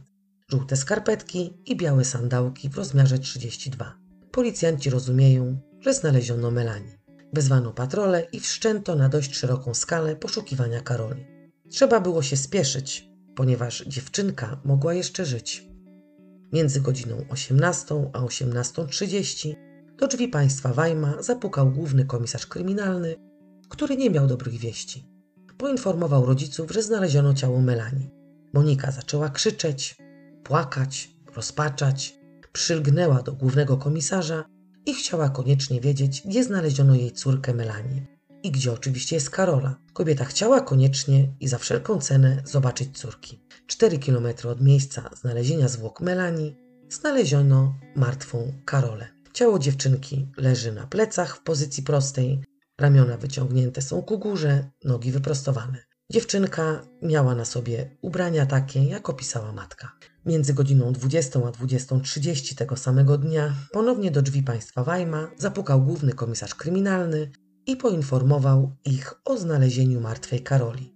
żółte skarpetki i białe sandałki w rozmiarze 32. Policjanci rozumieją, że znaleziono Melanie. Wezwano patrole i wszczęto na dość szeroką skalę poszukiwania Karoli. Trzeba było się spieszyć, ponieważ dziewczynka mogła jeszcze żyć. Między godziną 18 a 18.30 do drzwi państwa Weimar zapukał główny komisarz kryminalny, który nie miał dobrych wieści. Poinformował rodziców, że znaleziono ciało Melanii. Monika zaczęła krzyczeć, płakać, rozpaczać, przylgnęła do głównego komisarza i chciała koniecznie wiedzieć, gdzie znaleziono jej córkę Melanię i gdzie oczywiście jest Karola. Kobieta chciała koniecznie i za wszelką cenę zobaczyć córki. Cztery kilometry od miejsca znalezienia zwłok Melanii znaleziono martwą Karolę. Ciało dziewczynki leży na plecach w pozycji prostej, ramiona wyciągnięte są ku górze, nogi wyprostowane. Dziewczynka miała na sobie ubrania takie, jak opisała matka. Między godziną 20 a 20.30 tego samego dnia ponownie do drzwi państwa Weimar zapukał główny komisarz kryminalny i poinformował ich o znalezieniu martwej Karoli.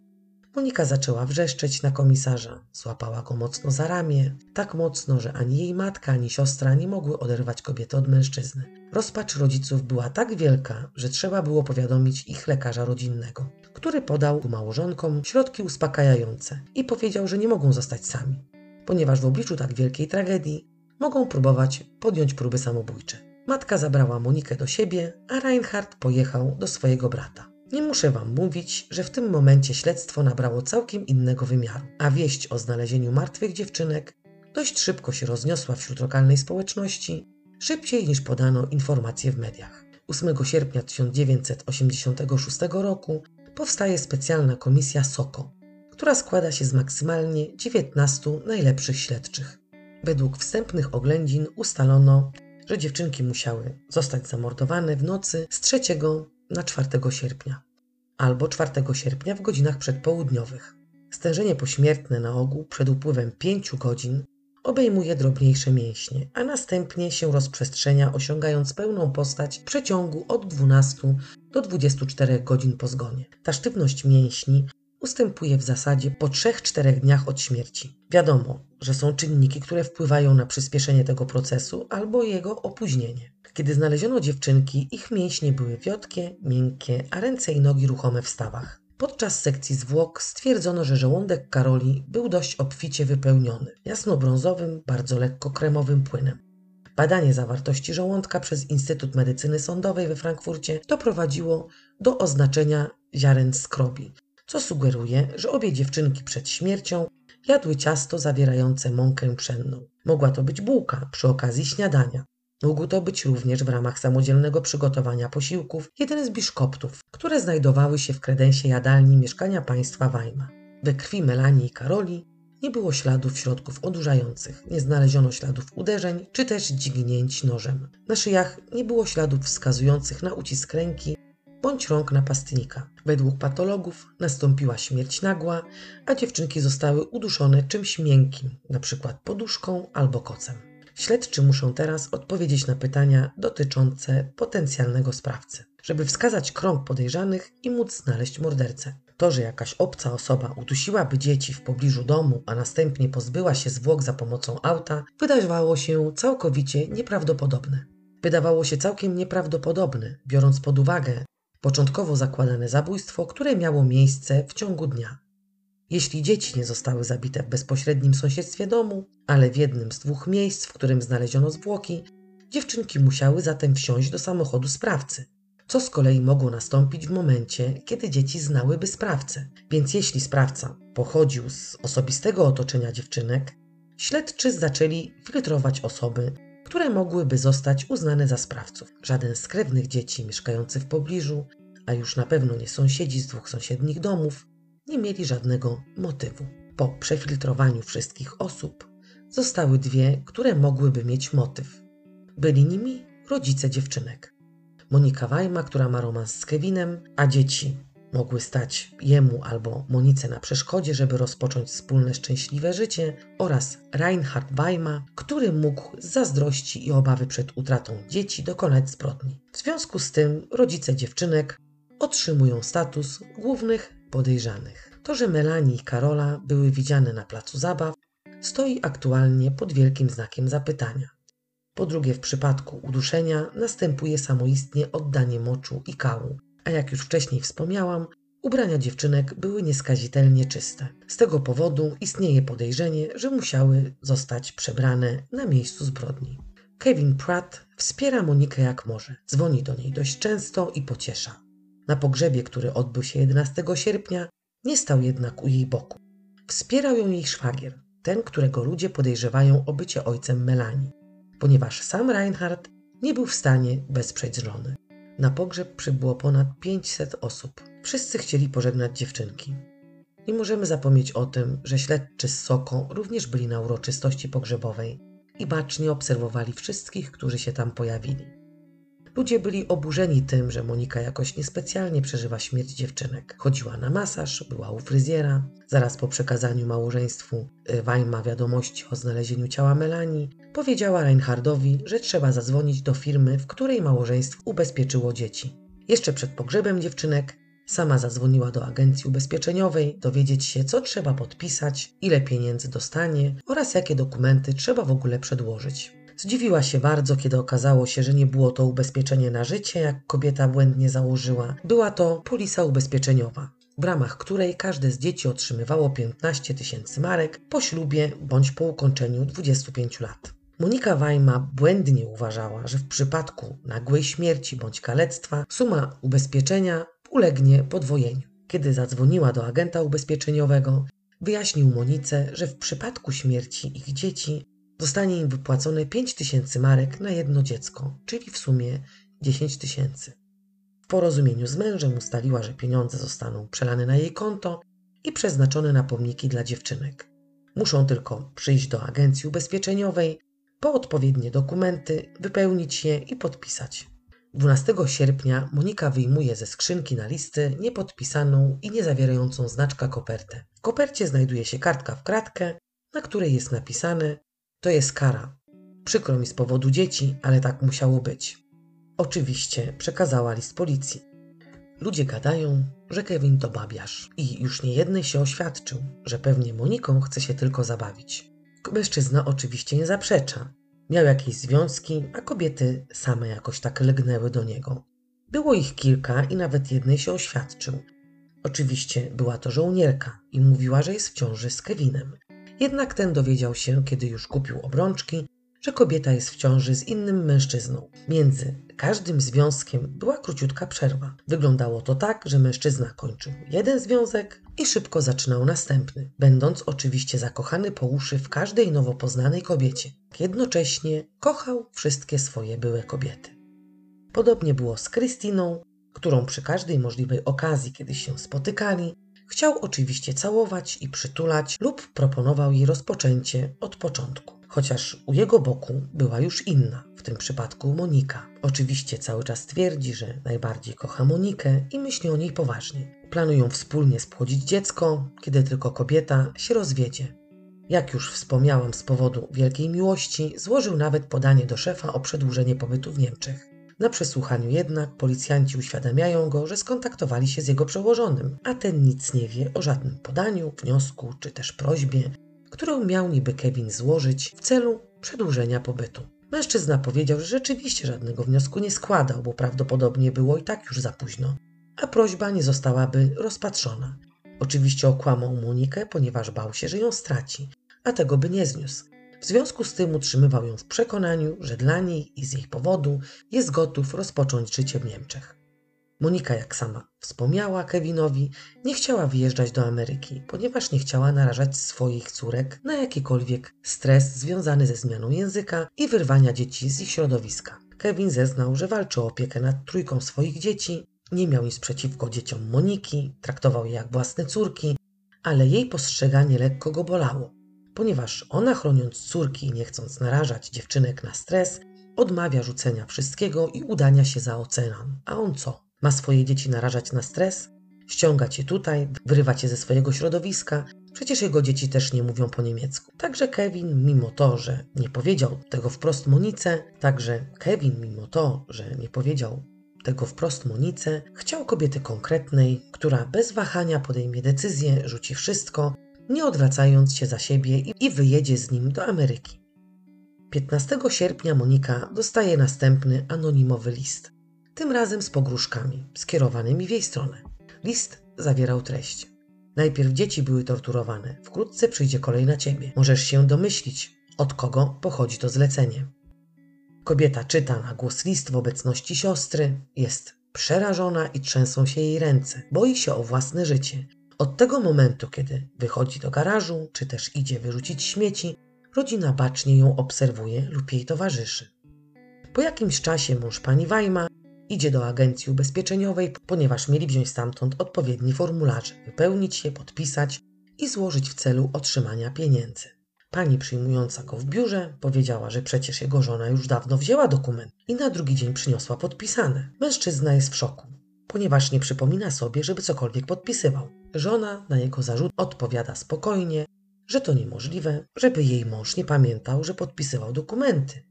Monika zaczęła wrzeszczeć na komisarza, złapała go mocno za ramię, tak mocno, że ani jej matka, ani siostra nie mogły oderwać kobiety od mężczyzny. Rozpacz rodziców była tak wielka, że trzeba było powiadomić ich lekarza rodzinnego, który podał małżonkom środki uspokajające i powiedział, że nie mogą zostać sami, ponieważ w obliczu tak wielkiej tragedii mogą próbować podjąć próby samobójcze. Matka zabrała Monikę do siebie, a Reinhard pojechał do swojego brata. Nie muszę Wam mówić, że w tym momencie śledztwo nabrało całkiem innego wymiaru, a wieść o znalezieniu martwych dziewczynek dość szybko się rozniosła wśród lokalnej społeczności, szybciej niż podano informacje w mediach. 8 sierpnia 1986 roku powstaje specjalna komisja SOKO, która składa się z maksymalnie 19 najlepszych śledczych. Według wstępnych oględzin ustalono, że dziewczynki musiały zostać zamordowane w nocy z 3 na 4 sierpnia albo 4 sierpnia w godzinach przedpołudniowych. Stężenie pośmiertne na ogół przed upływem 5 godzin obejmuje drobniejsze mięśnie, a następnie się rozprzestrzenia, osiągając pełną postać w przeciągu od 12 do 24 godzin po zgonie. Ta sztywność mięśni ustępuje w zasadzie po 3-4 dniach od śmierci. Wiadomo, że są czynniki, które wpływają na przyspieszenie tego procesu albo jego opóźnienie. Kiedy znaleziono dziewczynki, ich mięśnie były wiotkie, miękkie, a ręce i nogi ruchome w stawach. Podczas sekcji zwłok stwierdzono, że żołądek Karoli był dość obficie wypełniony jasnobrązowym, bardzo lekko kremowym płynem. Badanie zawartości żołądka przez Instytut Medycyny Sądowej we Frankfurcie doprowadziło do oznaczenia ziaren skrobi, co sugeruje, że obie dziewczynki przed śmiercią jadły ciasto zawierające mąkę pszenną. Mogła to być bułka przy okazji śniadania. Mógł to być również w ramach samodzielnego przygotowania posiłków jeden z biszkoptów, które znajdowały się w kredensie jadalni mieszkania państwa Weimar. We krwi Melanii i Karoli nie było śladów środków odurzających, nie znaleziono śladów uderzeń czy też dźgnięć nożem. Na szyjach nie było śladów wskazujących na ucisk ręki bądź rąk napastnika. Według patologów nastąpiła śmierć nagła, a dziewczynki zostały uduszone czymś miękkim, np. poduszką albo kocem. Śledczy muszą teraz odpowiedzieć na pytania dotyczące potencjalnego sprawcy, żeby wskazać krąg podejrzanych i móc znaleźć mordercę. To, że jakaś obca osoba udusiłaby dzieci w pobliżu domu, a następnie pozbyła się zwłok za pomocą auta, wydawało się całkowicie nieprawdopodobne. Wydawało się całkiem nieprawdopodobne, biorąc pod uwagę początkowo zakładane zabójstwo, które miało miejsce w ciągu dnia. Jeśli dzieci nie zostały zabite w bezpośrednim sąsiedztwie domu, ale w jednym z dwóch miejsc, w którym znaleziono zwłoki, dziewczynki musiały zatem wsiąść do samochodu sprawcy, co z kolei mogło nastąpić w momencie, kiedy dzieci znałyby sprawcę. Więc jeśli sprawca pochodził z osobistego otoczenia dziewczynek, śledczy zaczęli filtrować osoby, które mogłyby zostać uznane za sprawców. Żaden z krewnych dzieci mieszkających w pobliżu, a już na pewno nie sąsiedzi z dwóch sąsiednich domów, nie mieli żadnego motywu. Po przefiltrowaniu wszystkich osób zostały dwie, które mogłyby mieć motyw. Byli nimi rodzice dziewczynek. Monika Wajma, która ma romans z Kevinem, a dzieci mogły stać jemu albo Monice na przeszkodzie, żeby rozpocząć wspólne szczęśliwe życie, oraz Reinhard Weima, który mógł z zazdrości i obawy przed utratą dzieci dokonać zbrodni. W związku z tym rodzice dziewczynek otrzymują status głównych podejrzanych. To, że Melanie i Karola były widziane na placu zabaw, stoi aktualnie pod wielkim znakiem zapytania. Po drugie, w przypadku uduszenia następuje samoistnie oddanie moczu i kału, a jak już wcześniej wspomniałam, ubrania dziewczynek były nieskazitelnie czyste. Z tego powodu istnieje podejrzenie, że musiały zostać przebrane na miejscu zbrodni. Kevin Pratt wspiera Monikę jak może, dzwoni do niej dość często i pociesza. Na pogrzebie, który odbył się 11 sierpnia, nie stał jednak u jej boku. Wspierał ją jej szwagier, ten, którego ludzie podejrzewają o bycie ojcem Melanie, ponieważ sam Reinhardt nie był w stanie wesprzeć żony. Na pogrzeb przybyło ponad 500 osób. Wszyscy chcieli pożegnać dziewczynki. Nie możemy zapomnieć o tym, że śledczy z Soko również byli na uroczystości pogrzebowej i bacznie obserwowali wszystkich, którzy się tam pojawili. Ludzie byli oburzeni tym, że Monika jakoś niespecjalnie przeżywa śmierć dziewczynek. Chodziła na masaż, była u fryzjera. Zaraz po przekazaniu małżeństwu Weima wiadomości o znalezieniu ciała Melanii, powiedziała Reinhardowi, że trzeba zadzwonić do firmy, w której małżeństwo ubezpieczyło dzieci. Jeszcze przed pogrzebem dziewczynek sama zadzwoniła do agencji ubezpieczeniowej dowiedzieć się, co trzeba podpisać, ile pieniędzy dostanie oraz jakie dokumenty trzeba w ogóle przedłożyć. Zdziwiła się bardzo, kiedy okazało się, że nie było to ubezpieczenie na życie, jak kobieta błędnie założyła. Była to polisa ubezpieczeniowa, w ramach której każde z dzieci otrzymywało 15 tysięcy marek po ślubie bądź po ukończeniu 25 lat. Monika Wajma błędnie uważała, że w przypadku nagłej śmierci bądź kalectwa suma ubezpieczenia ulegnie podwojeniu. Kiedy zadzwoniła do agenta ubezpieczeniowego, wyjaśnił Monice, że w przypadku śmierci ich dzieci Zostanie im wypłacone 5 tysięcy marek na jedno dziecko, czyli w sumie 10 tysięcy. W porozumieniu z mężem ustaliła, że pieniądze zostaną przelane na jej konto i przeznaczone na pomniki dla dziewczynek. Muszą tylko przyjść do agencji ubezpieczeniowej, po odpowiednie dokumenty, wypełnić je i podpisać. 12 sierpnia Monika wyjmuje ze skrzynki na listy niepodpisaną i niezawierającą znaczka kopertę. W kopercie znajduje się kartka w kratkę, na której jest napisane to jest kara. Przykro mi z powodu dzieci, ale tak musiało być. Oczywiście przekazała list policji. Ludzie gadają, że Kevin to babiarz i już nie jednej się oświadczył, że pewnie Moniką chce się tylko zabawić. Mężczyzna oczywiście nie zaprzecza. Miał jakieś związki, a kobiety same jakoś tak legnęły do niego. Było ich kilka i nawet jednej się oświadczył. Oczywiście była to żołnierka i mówiła, że jest w ciąży z Kevinem. Jednak ten dowiedział się, kiedy już kupił obrączki, że kobieta jest w ciąży z innym mężczyzną. Między każdym związkiem była króciutka przerwa. Wyglądało to tak, że mężczyzna kończył jeden związek i szybko zaczynał następny, będąc oczywiście zakochany po uszy w każdej nowo poznanej kobiecie. Jednocześnie kochał wszystkie swoje byłe kobiety. Podobnie było z Krystyną, którą przy każdej możliwej okazji, kiedy się spotykali, Chciał oczywiście całować i przytulać lub proponował jej rozpoczęcie od początku. Chociaż u jego boku była już inna, w tym przypadku Monika. Oczywiście cały czas twierdzi, że najbardziej kocha Monikę i myśli o niej poważnie. Planują wspólnie spłodzić dziecko, kiedy tylko kobieta się rozwiedzie. Jak już wspomniałam, z powodu wielkiej miłości złożył nawet podanie do szefa o przedłużenie pobytu w Niemczech. Na przesłuchaniu jednak policjanci uświadamiają go, że skontaktowali się z jego przełożonym, a ten nic nie wie o żadnym podaniu, wniosku czy też prośbie, którą miał niby Kevin złożyć w celu przedłużenia pobytu. Mężczyzna powiedział, że rzeczywiście żadnego wniosku nie składał, bo prawdopodobnie było i tak już za późno, a prośba nie zostałaby rozpatrzona. Oczywiście okłamał Monikę, ponieważ bał się, że ją straci, a tego by nie zniósł. W związku z tym utrzymywał ją w przekonaniu, że dla niej i z jej powodu jest gotów rozpocząć życie w Niemczech. Monika, jak sama wspomniała Kevinowi, nie chciała wyjeżdżać do Ameryki, ponieważ nie chciała narażać swoich córek na jakikolwiek stres związany ze zmianą języka i wyrwania dzieci z ich środowiska. Kevin zeznał, że walczy o opiekę nad trójką swoich dzieci, nie miał nic przeciwko dzieciom Moniki, traktował je jak własne córki, ale jej postrzeganie lekko go bolało ponieważ ona chroniąc córki i nie chcąc narażać dziewczynek na stres, odmawia rzucenia wszystkiego i udania się za ocean. A on co? Ma swoje dzieci narażać na stres? Ściąga cię tutaj, wyrywa cię ze swojego środowiska. Przecież jego dzieci też nie mówią po niemiecku. Także Kevin, mimo to, że nie powiedział tego wprost Monice, także Kevin, mimo to, że nie powiedział tego wprost Monice, chciał kobiety konkretnej, która bez wahania podejmie decyzję, rzuci wszystko, nie odwracając się za siebie i wyjedzie z nim do Ameryki. 15 sierpnia Monika dostaje następny anonimowy list, tym razem z pogróżkami skierowanymi w jej stronę. List zawierał treść. Najpierw dzieci były torturowane, wkrótce przyjdzie kolej na ciebie. Możesz się domyślić, od kogo pochodzi to zlecenie. Kobieta czyta na głos list w obecności siostry, jest przerażona i trzęsą się jej ręce, boi się o własne życie. Od tego momentu, kiedy wychodzi do garażu, czy też idzie wyrzucić śmieci, rodzina bacznie ją obserwuje lub jej towarzyszy. Po jakimś czasie mąż pani Wajma idzie do agencji ubezpieczeniowej, ponieważ mieli wziąć stamtąd odpowiedni formularze, wypełnić je, podpisać i złożyć w celu otrzymania pieniędzy. Pani przyjmująca go w biurze powiedziała, że przecież jego żona już dawno wzięła dokument i na drugi dzień przyniosła podpisane. Mężczyzna jest w szoku, ponieważ nie przypomina sobie, żeby cokolwiek podpisywał. Żona na jego zarzut odpowiada spokojnie, że to niemożliwe, żeby jej mąż nie pamiętał, że podpisywał dokumenty.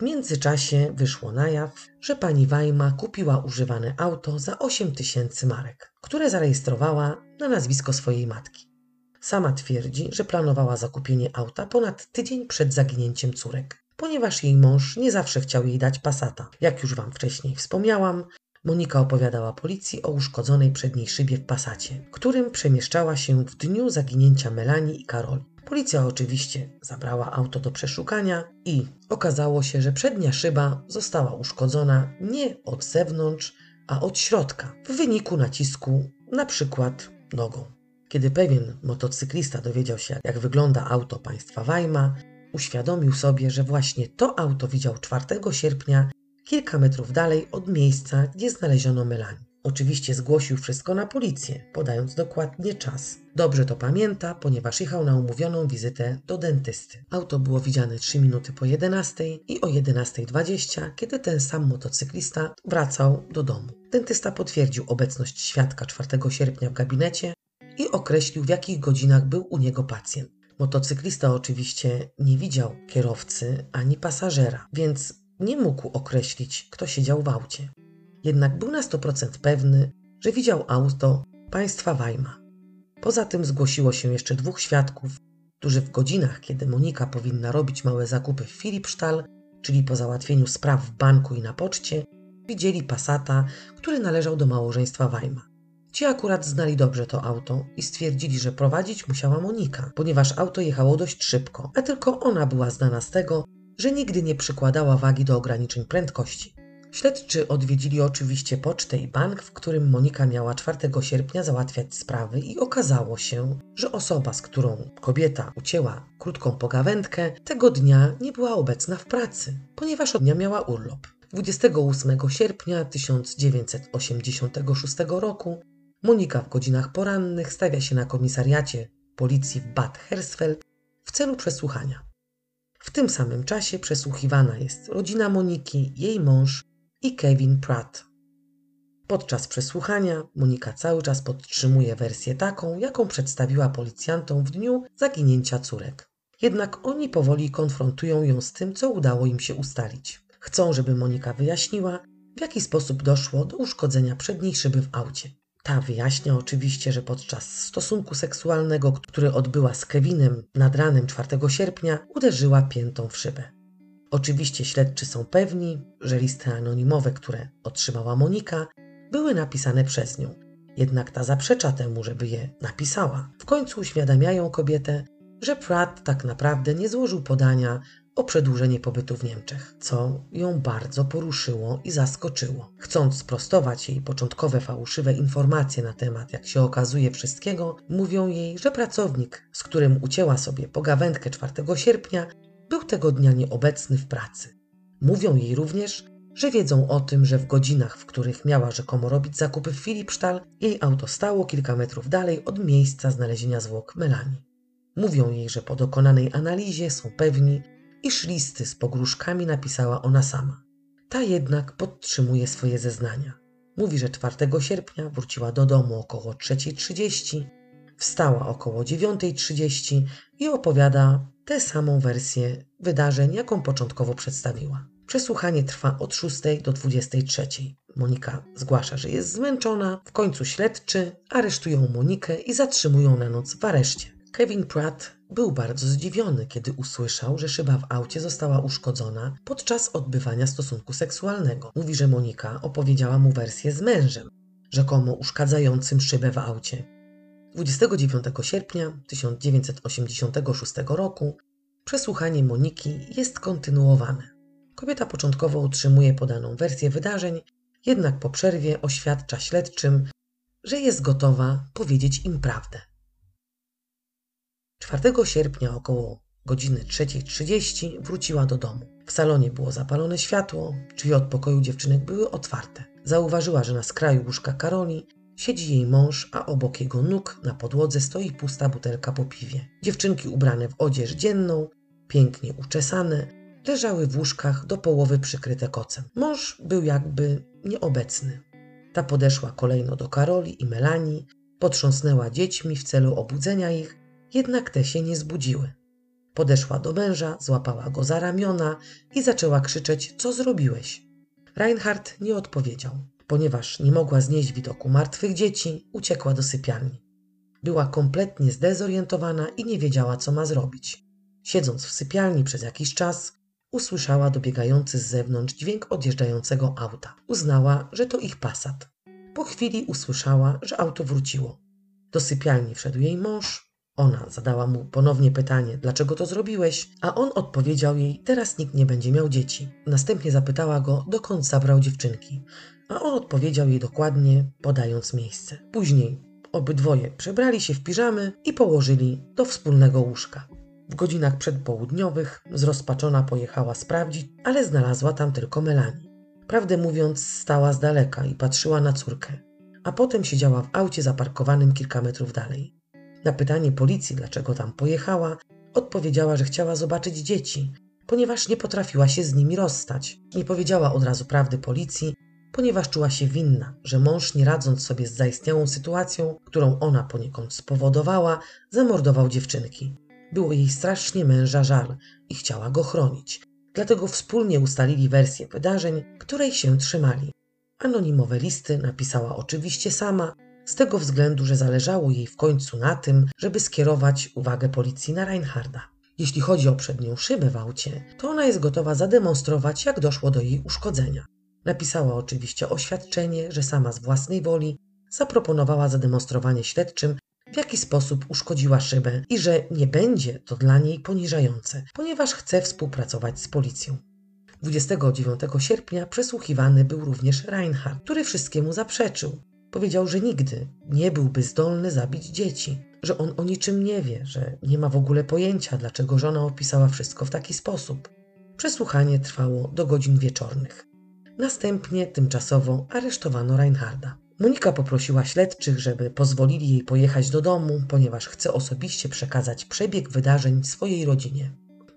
W międzyczasie wyszło na jaw, że pani Wajma kupiła używane auto za 8 tysięcy marek, które zarejestrowała na nazwisko swojej matki. Sama twierdzi, że planowała zakupienie auta ponad tydzień przed zaginięciem córek, ponieważ jej mąż nie zawsze chciał jej dać pasata. Jak już Wam wcześniej wspomniałam, Monika opowiadała policji o uszkodzonej przedniej szybie w pasacie, którym przemieszczała się w dniu zaginięcia Melanii i Karoli. Policja oczywiście zabrała auto do przeszukania i okazało się, że przednia szyba została uszkodzona nie od zewnątrz, a od środka w wyniku nacisku na przykład nogą. Kiedy pewien motocyklista dowiedział się, jak wygląda auto państwa Weimar, uświadomił sobie, że właśnie to auto widział 4 sierpnia kilka metrów dalej od miejsca, gdzie znaleziono Melanie. Oczywiście zgłosił wszystko na policję, podając dokładnie czas. Dobrze to pamięta, ponieważ jechał na umówioną wizytę do dentysty. Auto było widziane 3 minuty po 11 i o 11.20, kiedy ten sam motocyklista wracał do domu. Dentysta potwierdził obecność świadka 4 sierpnia w gabinecie i określił, w jakich godzinach był u niego pacjent. Motocyklista oczywiście nie widział kierowcy ani pasażera, więc nie mógł określić, kto siedział w aucie. Jednak był na 100% pewny, że widział auto państwa Weimar. Poza tym zgłosiło się jeszcze dwóch świadków, którzy w godzinach, kiedy Monika powinna robić małe zakupy w Philipsthal, czyli po załatwieniu spraw w banku i na poczcie, widzieli Passata, który należał do małżeństwa Weimar. Ci akurat znali dobrze to auto i stwierdzili, że prowadzić musiała Monika, ponieważ auto jechało dość szybko, a tylko ona była znana z tego, że nigdy nie przykładała wagi do ograniczeń prędkości. Śledczy odwiedzili oczywiście pocztę i bank, w którym Monika miała 4 sierpnia załatwiać sprawy i okazało się, że osoba, z którą kobieta ucięła krótką pogawędkę, tego dnia nie była obecna w pracy, ponieważ od dnia miała urlop. 28 sierpnia 1986 roku Monika w godzinach porannych stawia się na komisariacie policji w Bad Hersfeld w celu przesłuchania. W tym samym czasie przesłuchiwana jest rodzina Moniki, jej mąż i Kevin Pratt. Podczas przesłuchania Monika cały czas podtrzymuje wersję taką, jaką przedstawiła policjantom w dniu zaginięcia córek. Jednak oni powoli konfrontują ją z tym, co udało im się ustalić. Chcą, żeby Monika wyjaśniła, w jaki sposób doszło do uszkodzenia przedniej szyby w aucie. Ta wyjaśnia oczywiście, że podczas stosunku seksualnego, który odbyła z Kevinem nad ranem 4 sierpnia, uderzyła piętą w szybę. Oczywiście śledczy są pewni, że listy anonimowe, które otrzymała Monika, były napisane przez nią. Jednak ta zaprzecza temu, żeby je napisała. W końcu uświadamiają kobietę, że Pratt tak naprawdę nie złożył podania o przedłużenie pobytu w Niemczech, co ją bardzo poruszyło i zaskoczyło. Chcąc sprostować jej początkowe fałszywe informacje na temat, jak się okazuje, wszystkiego, mówią jej, że pracownik, z którym ucięła sobie pogawędkę 4 sierpnia, był tego dnia nieobecny w pracy. Mówią jej również, że wiedzą o tym, że w godzinach, w których miała rzekomo robić zakupy w Filipsztal, jej auto stało kilka metrów dalej od miejsca znalezienia zwłok Melanie. Mówią jej, że po dokonanej analizie są pewni, iż listy z pogróżkami napisała ona sama. Ta jednak podtrzymuje swoje zeznania. Mówi, że 4 sierpnia wróciła do domu około 3.30, wstała około 9.30 i opowiada tę samą wersję wydarzeń, jaką początkowo przedstawiła. Przesłuchanie trwa od 6 do 23. Monika zgłasza, że jest zmęczona. W końcu śledczy aresztują Monikę i zatrzymują na noc w areszcie. Kevin Pratt był bardzo zdziwiony, kiedy usłyszał, że szyba w aucie została uszkodzona podczas odbywania stosunku seksualnego. Mówi, że Monika opowiedziała mu wersję z mężem, rzekomo uszkadzającym szybę w aucie. 29 sierpnia 1986 roku przesłuchanie Moniki jest kontynuowane. Kobieta początkowo utrzymuje podaną wersję wydarzeń, jednak po przerwie oświadcza śledczym, że jest gotowa powiedzieć im prawdę. 4 sierpnia około godziny 3.30 wróciła do domu. W salonie było zapalone światło, drzwi od pokoju dziewczynek były otwarte. Zauważyła, że na skraju łóżka Karoli siedzi jej mąż, a obok jego nóg na podłodze stoi pusta butelka po piwie. Dziewczynki ubrane w odzież dzienną, pięknie uczesane, leżały w łóżkach do połowy przykryte kocem. Mąż był jakby nieobecny. Ta podeszła kolejno do Karoli i Melanii, potrząsnęła dziećmi w celu obudzenia ich, jednak te się nie zbudziły. Podeszła do męża, złapała go za ramiona i zaczęła krzyczeć: Co zrobiłeś? Reinhardt nie odpowiedział. Ponieważ nie mogła znieść widoku martwych dzieci, uciekła do sypialni. Była kompletnie zdezorientowana i nie wiedziała, co ma zrobić. Siedząc w sypialni przez jakiś czas, usłyszała dobiegający z zewnątrz dźwięk odjeżdżającego auta. Uznała, że to ich pasat. Po chwili usłyszała, że auto wróciło. Do sypialni wszedł jej mąż. Ona zadała mu ponownie pytanie, dlaczego to zrobiłeś, a on odpowiedział jej, teraz nikt nie będzie miał dzieci. Następnie zapytała go, dokąd zabrał dziewczynki, a on odpowiedział jej dokładnie, podając miejsce. Później obydwoje przebrali się w piżamy i położyli do wspólnego łóżka. W godzinach przedpołudniowych zrozpaczona pojechała sprawdzić, ale znalazła tam tylko Melanie. Prawdę mówiąc, stała z daleka i patrzyła na córkę, a potem siedziała w aucie zaparkowanym kilka metrów dalej. Na pytanie policji, dlaczego tam pojechała, odpowiedziała, że chciała zobaczyć dzieci, ponieważ nie potrafiła się z nimi rozstać. Nie powiedziała od razu prawdy policji, ponieważ czuła się winna, że mąż, nie radząc sobie z zaistniałą sytuacją, którą ona poniekąd spowodowała, zamordował dziewczynki. Było jej strasznie męża żal i chciała go chronić. Dlatego wspólnie ustalili wersję wydarzeń, której się trzymali. Anonimowe listy napisała oczywiście sama, z tego względu, że zależało jej w końcu na tym, żeby skierować uwagę policji na Reinharda. Jeśli chodzi o przednią szybę w aucie, to ona jest gotowa zademonstrować, jak doszło do jej uszkodzenia. Napisała oczywiście oświadczenie, że sama z własnej woli zaproponowała zademonstrowanie śledczym, w jaki sposób uszkodziła szybę i że nie będzie to dla niej poniżające, ponieważ chce współpracować z policją. 29 sierpnia przesłuchiwany był również Reinhardt, który wszystkiemu zaprzeczył. Powiedział, że nigdy nie byłby zdolny zabić dzieci, że on o niczym nie wie, że nie ma w ogóle pojęcia, dlaczego żona opisała wszystko w taki sposób. Przesłuchanie trwało do godzin wieczornych. Następnie tymczasowo aresztowano Reinharda. Monika poprosiła śledczych, żeby pozwolili jej pojechać do domu, ponieważ chce osobiście przekazać przebieg wydarzeń swojej rodzinie.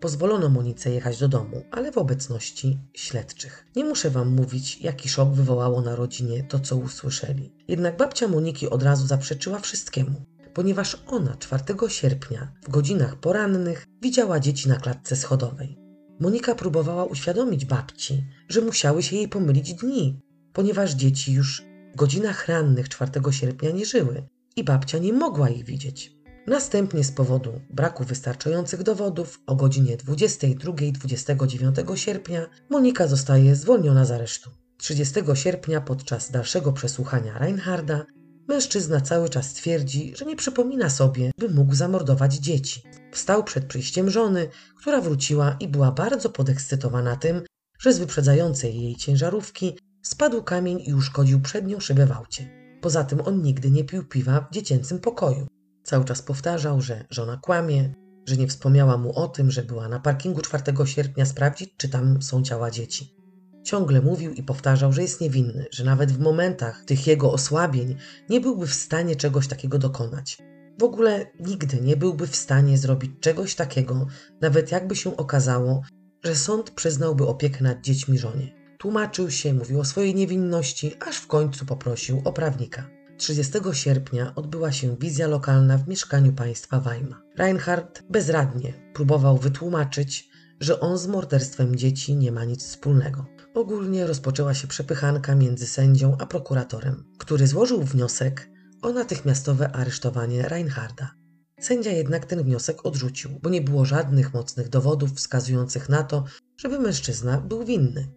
Pozwolono Monice jechać do domu, ale w obecności śledczych. Nie muszę wam mówić, jaki szok wywołało na rodzinie to, co usłyszeli. Jednak babcia Moniki od razu zaprzeczyła wszystkiemu, ponieważ ona 4 sierpnia w godzinach porannych widziała dzieci na klatce schodowej. Monika próbowała uświadomić babci, że musiały się jej pomylić dni, ponieważ dzieci już w godzinach rannych 4 sierpnia nie żyły i babcia nie mogła ich widzieć. Następnie z powodu braku wystarczających dowodów o godzinie 22-29 sierpnia Monika zostaje zwolniona z aresztu. 30 sierpnia podczas dalszego przesłuchania Reinharda mężczyzna cały czas twierdzi, że nie przypomina sobie, by mógł zamordować dzieci. Wstał przed przyjściem żony, która wróciła i była bardzo podekscytowana tym, że z wyprzedzającej jej ciężarówki spadł kamień i uszkodził przednią szybę w aucie. Poza tym on nigdy nie pił piwa w dziecięcym pokoju. Cały czas powtarzał, że żona kłamie, że nie wspomniała mu o tym, że była na parkingu 4 sierpnia sprawdzić, czy tam są ciała dzieci. Ciągle mówił i powtarzał, że jest niewinny, że nawet w momentach tych jego osłabień nie byłby w stanie czegoś takiego dokonać. W ogóle nigdy nie byłby w stanie zrobić czegoś takiego, nawet jakby się okazało, że sąd przyznałby opiekę nad dziećmi żonie. Tłumaczył się, mówił o swojej niewinności, aż w końcu poprosił o prawnika. 30 sierpnia odbyła się wizja lokalna w mieszkaniu państwa Weimar. Reinhardt bezradnie próbował wytłumaczyć, że on z morderstwem dzieci nie ma nic wspólnego. Ogólnie rozpoczęła się przepychanka między sędzią a prokuratorem, który złożył wniosek o natychmiastowe aresztowanie Reinharda. Sędzia jednak ten wniosek odrzucił, bo nie było żadnych mocnych dowodów wskazujących na to, żeby mężczyzna był winny.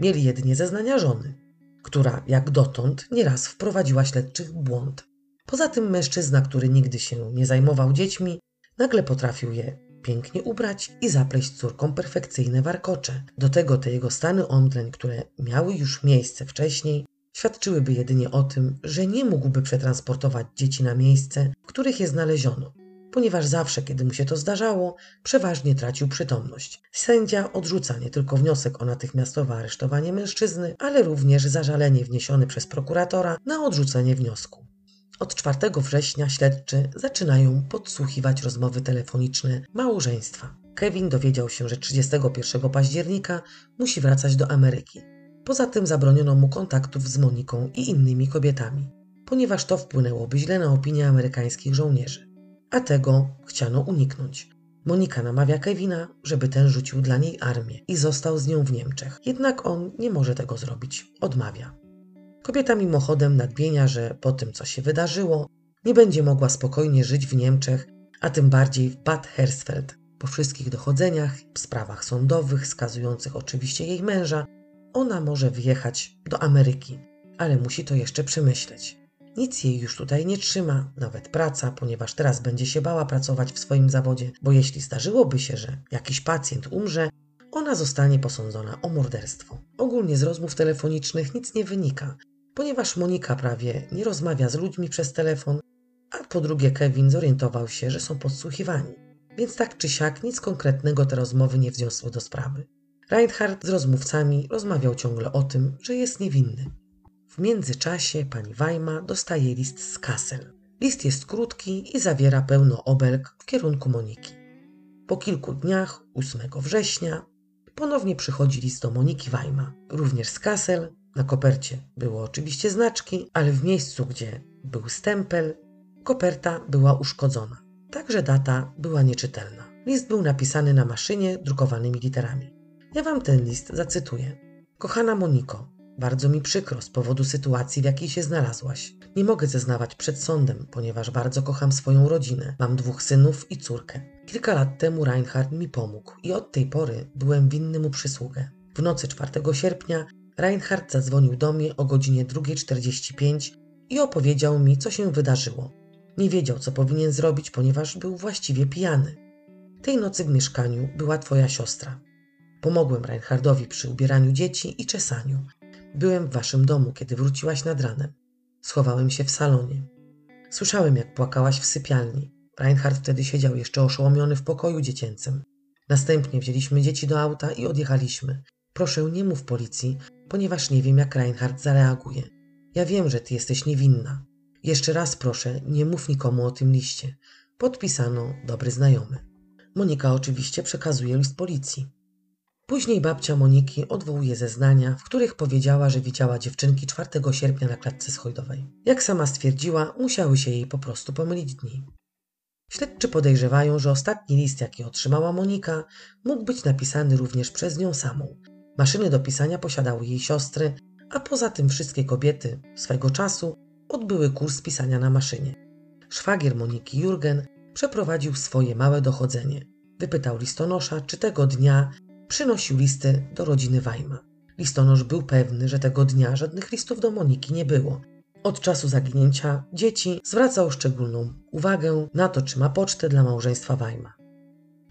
Mieli jedynie zeznania żony, która jak dotąd nieraz wprowadziła śledczych w błąd. Poza tym mężczyzna, który nigdy się nie zajmował dziećmi, nagle potrafił je pięknie ubrać i zapleść córkom perfekcyjne warkocze. Do tego te jego stany omdleń, które miały już miejsce wcześniej, świadczyłyby jedynie o tym, że nie mógłby przetransportować dzieci na miejsce, w których je znaleziono, ponieważ zawsze, kiedy mu się to zdarzało, przeważnie tracił przytomność. Sędzia odrzuca nie tylko wniosek o natychmiastowe aresztowanie mężczyzny, ale również zażalenie wniesione przez prokuratora na odrzucenie wniosku. Od 4 września śledczy zaczynają podsłuchiwać rozmowy telefoniczne małżeństwa. Kevin dowiedział się, że 31 października musi wracać do Ameryki. Poza tym zabroniono mu kontaktów z Moniką i innymi kobietami, ponieważ to wpłynęłoby źle na opinię amerykańskich żołnierzy. A tego chciano uniknąć. Monika namawia Kevina, żeby ten rzucił dla niej armię i został z nią w Niemczech. Jednak on nie może tego zrobić. Odmawia. Kobieta mimochodem nadmienia, że po tym, co się wydarzyło, nie będzie mogła spokojnie żyć w Niemczech, a tym bardziej w Bad Hersfeld. Po wszystkich dochodzeniach, sprawach sądowych, skazujących oczywiście jej męża, ona może wyjechać do Ameryki, ale musi to jeszcze przemyśleć. Nic jej już tutaj nie trzyma, nawet praca, ponieważ teraz będzie się bała pracować w swoim zawodzie, bo jeśli zdarzyłoby się, że jakiś pacjent umrze, ona zostanie posądzona o morderstwo. Ogólnie z rozmów telefonicznych nic nie wynika, ponieważ Monika prawie nie rozmawia z ludźmi przez telefon, a po drugie Kevin zorientował się, że są podsłuchiwani. Więc tak czy siak nic konkretnego te rozmowy nie wniosły do sprawy. Reinhardt z rozmówcami rozmawiał ciągle o tym, że jest niewinny. W międzyczasie pani Weima dostaje list z Kassel. List jest krótki i zawiera pełno obelg w kierunku Moniki. Po kilku dniach, 8 września, ponownie przychodzi list do Moniki Weima, również z Kassel, na kopercie było oczywiście znaczki, ale w miejscu, gdzie był stempel, koperta była uszkodzona. Także data była nieczytelna. List był napisany na maszynie drukowanymi literami. Ja wam ten list zacytuję. Kochana Moniko, bardzo mi przykro z powodu sytuacji, w jakiej się znalazłaś. Nie mogę zeznawać przed sądem, ponieważ bardzo kocham swoją rodzinę. Mam dwóch synów i córkę. Kilka lat temu Reinhard mi pomógł i od tej pory byłem winny mu przysługę. W nocy 4 sierpnia Reinhardt zadzwonił do mnie o godzinie 2.45 i opowiedział mi, co się wydarzyło. Nie wiedział, co powinien zrobić, ponieważ był właściwie pijany. Tej nocy w mieszkaniu była twoja siostra. Pomogłem Reinhardowi przy ubieraniu dzieci i czesaniu. Byłem w waszym domu, kiedy wróciłaś nad ranem. Schowałem się w salonie. Słyszałem, jak płakałaś w sypialni. Reinhard wtedy siedział jeszcze oszołomiony w pokoju dziecięcym. Następnie wzięliśmy dzieci do auta i odjechaliśmy. Proszę, nie mów policji, ponieważ nie wiem, jak Reinhardt zareaguje. Ja wiem, że ty jesteś niewinna. Jeszcze raz proszę, nie mów nikomu o tym liście. Podpisano dobry znajomy. Monika oczywiście przekazuje list policji. Później babcia Moniki odwołuje zeznania, w których powiedziała, że widziała dziewczynki 4 sierpnia na klatce schojdowej. Jak sama stwierdziła, musiały się jej po prostu pomylić dni. Śledczy podejrzewają, że ostatni list, jaki otrzymała Monika, mógł być napisany również przez nią samą, Maszyny do pisania posiadały jej siostry, a poza tym wszystkie kobiety swego czasu odbyły kurs pisania na maszynie. Szwagier Moniki Jurgen przeprowadził swoje małe dochodzenie. Wypytał listonosza, czy tego dnia przynosił listy do rodziny Wajma. Listonosz był pewny, że tego dnia żadnych listów do Moniki nie było. Od czasu zaginięcia dzieci zwracał szczególną uwagę na to, czy ma pocztę dla małżeństwa Wajma.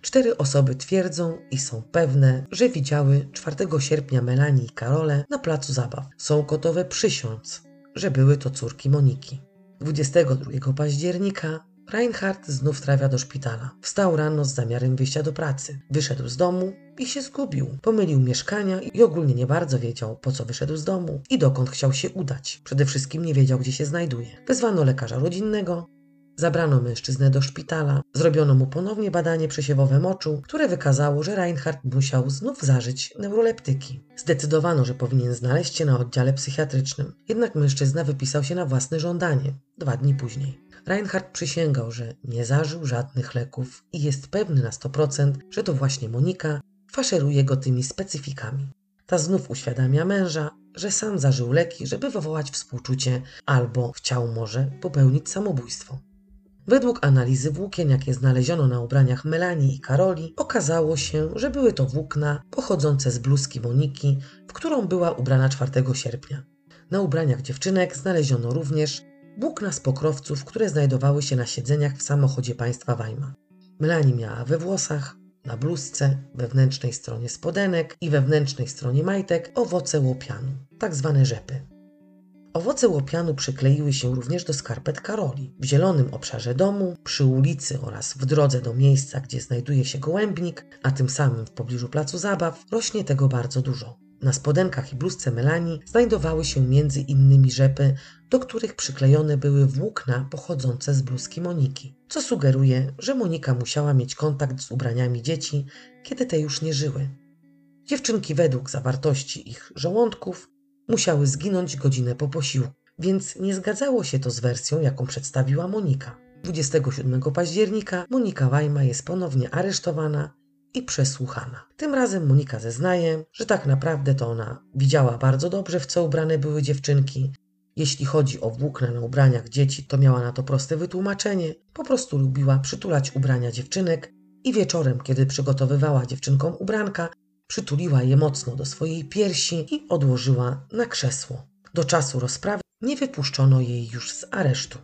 Cztery osoby twierdzą i są pewne, że widziały 4 sierpnia Melanie i Karole na placu zabaw. Są gotowe przysiąc, że były to córki Moniki. 22 października Reinhardt znów trafia do szpitala. Wstał rano z zamiarem wyjścia do pracy. Wyszedł z domu i się zgubił. Pomylił mieszkania i ogólnie nie bardzo wiedział, po co wyszedł z domu i dokąd chciał się udać. Przede wszystkim nie wiedział, gdzie się znajduje. Wezwano lekarza rodzinnego, Zabrano mężczyznę do szpitala, zrobiono mu ponownie badanie przesiewowe moczu, które wykazało, że Reinhardt musiał znów zażyć neuroleptyki. Zdecydowano, że powinien znaleźć się na oddziale psychiatrycznym, jednak mężczyzna wypisał się na własne żądanie dwa dni później. Reinhardt przysięgał, że nie zażył żadnych leków i jest pewny na 100%, że to właśnie Monika faszeruje go tymi specyfikami. Ta znów uświadamia męża, że sam zażył leki, żeby wywołać współczucie, albo chciał może popełnić samobójstwo. Według analizy włókien, jakie znaleziono na ubraniach Melanii i Karoli, okazało się, że były to włókna pochodzące z bluzki Moniki, w którą była ubrana 4 sierpnia. Na ubraniach dziewczynek znaleziono również włókna z pokrowców, które znajdowały się na siedzeniach w samochodzie państwa Weimar. Melanie miała we włosach, na bluzce, wewnętrznej stronie spodenek i wewnętrznej stronie majtek owoce łopianu, tak zwane rzepy. Owoce łopianu przykleiły się również do skarpet Karoli. W zielonym obszarze domu, przy ulicy oraz w drodze do miejsca, gdzie znajduje się gołębnik, a tym samym w pobliżu placu zabaw, rośnie tego bardzo dużo. Na spodenkach i bluzce Melanii znajdowały się między innymi rzepy, do których przyklejone były włókna pochodzące z bluzki Moniki, co sugeruje, że Monika musiała mieć kontakt z ubraniami dzieci, kiedy te już nie żyły. Dziewczynki według zawartości ich żołądków musiały zginąć godzinę po posiłku, więc nie zgadzało się to z wersją, jaką przedstawiła Monika. 27 października Monika Wajma jest ponownie aresztowana i przesłuchana. Tym razem Monika zeznaje, że tak naprawdę to ona widziała bardzo dobrze, w co ubrane były dziewczynki. Jeśli chodzi o włókna na ubraniach dzieci, to miała na to proste wytłumaczenie. Po prostu lubiła przytulać ubrania dziewczynek i wieczorem, kiedy przygotowywała dziewczynkom ubranka, przytuliła je mocno do swojej piersi i odłożyła na krzesło. Do czasu rozprawy nie wypuszczono jej już z aresztu.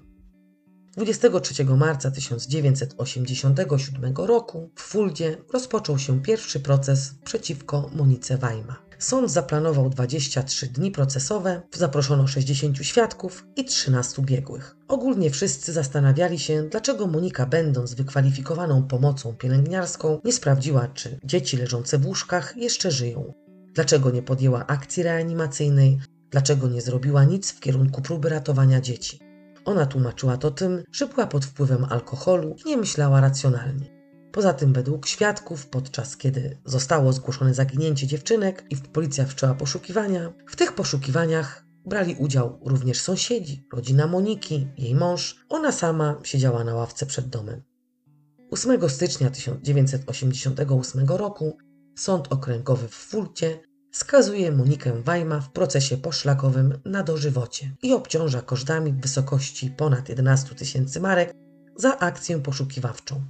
23 marca 1987 roku w Fuldzie rozpoczął się pierwszy proces przeciwko Monice Wajma. Sąd zaplanował 23 dni procesowe, zaproszono 60 świadków i 13 biegłych. Ogólnie wszyscy zastanawiali się, dlaczego Monika, będąc wykwalifikowaną pomocą pielęgniarską, nie sprawdziła, czy dzieci leżące w łóżkach jeszcze żyją. Dlaczego nie podjęła akcji reanimacyjnej, dlaczego nie zrobiła nic w kierunku próby ratowania dzieci. Ona tłumaczyła to tym, że była pod wpływem alkoholu i nie myślała racjonalnie. Poza tym, według świadków, podczas kiedy zostało zgłoszone zaginięcie dziewczynek i policja wszczęła poszukiwania, w tych poszukiwaniach brali udział również sąsiedzi, rodzina Moniki, jej mąż. Ona sama siedziała na ławce przed domem. 8 stycznia 1988 roku Sąd Okręgowy w Fulcie skazuje Monikę Wajma w procesie poszlakowym na dożywocie i obciąża kosztami w wysokości ponad 11 tysięcy marek za akcję poszukiwawczą.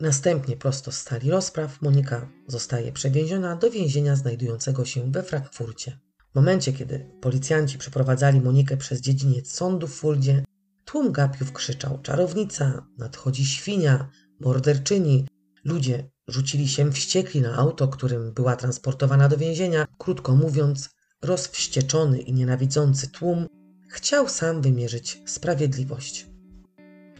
Następnie prosto z stali rozpraw Monika zostaje przewieziona do więzienia znajdującego się we Frankfurcie. W momencie, kiedy policjanci przeprowadzali Monikę przez dziedziniec sądu w Fuldzie, tłum gapiów krzyczał czarownica, nadchodzi świnia, morderczyni. Ludzie rzucili się wściekli na auto, którym była transportowana do więzienia. Krótko mówiąc, rozwścieczony i nienawidzący tłum chciał sam wymierzyć sprawiedliwość.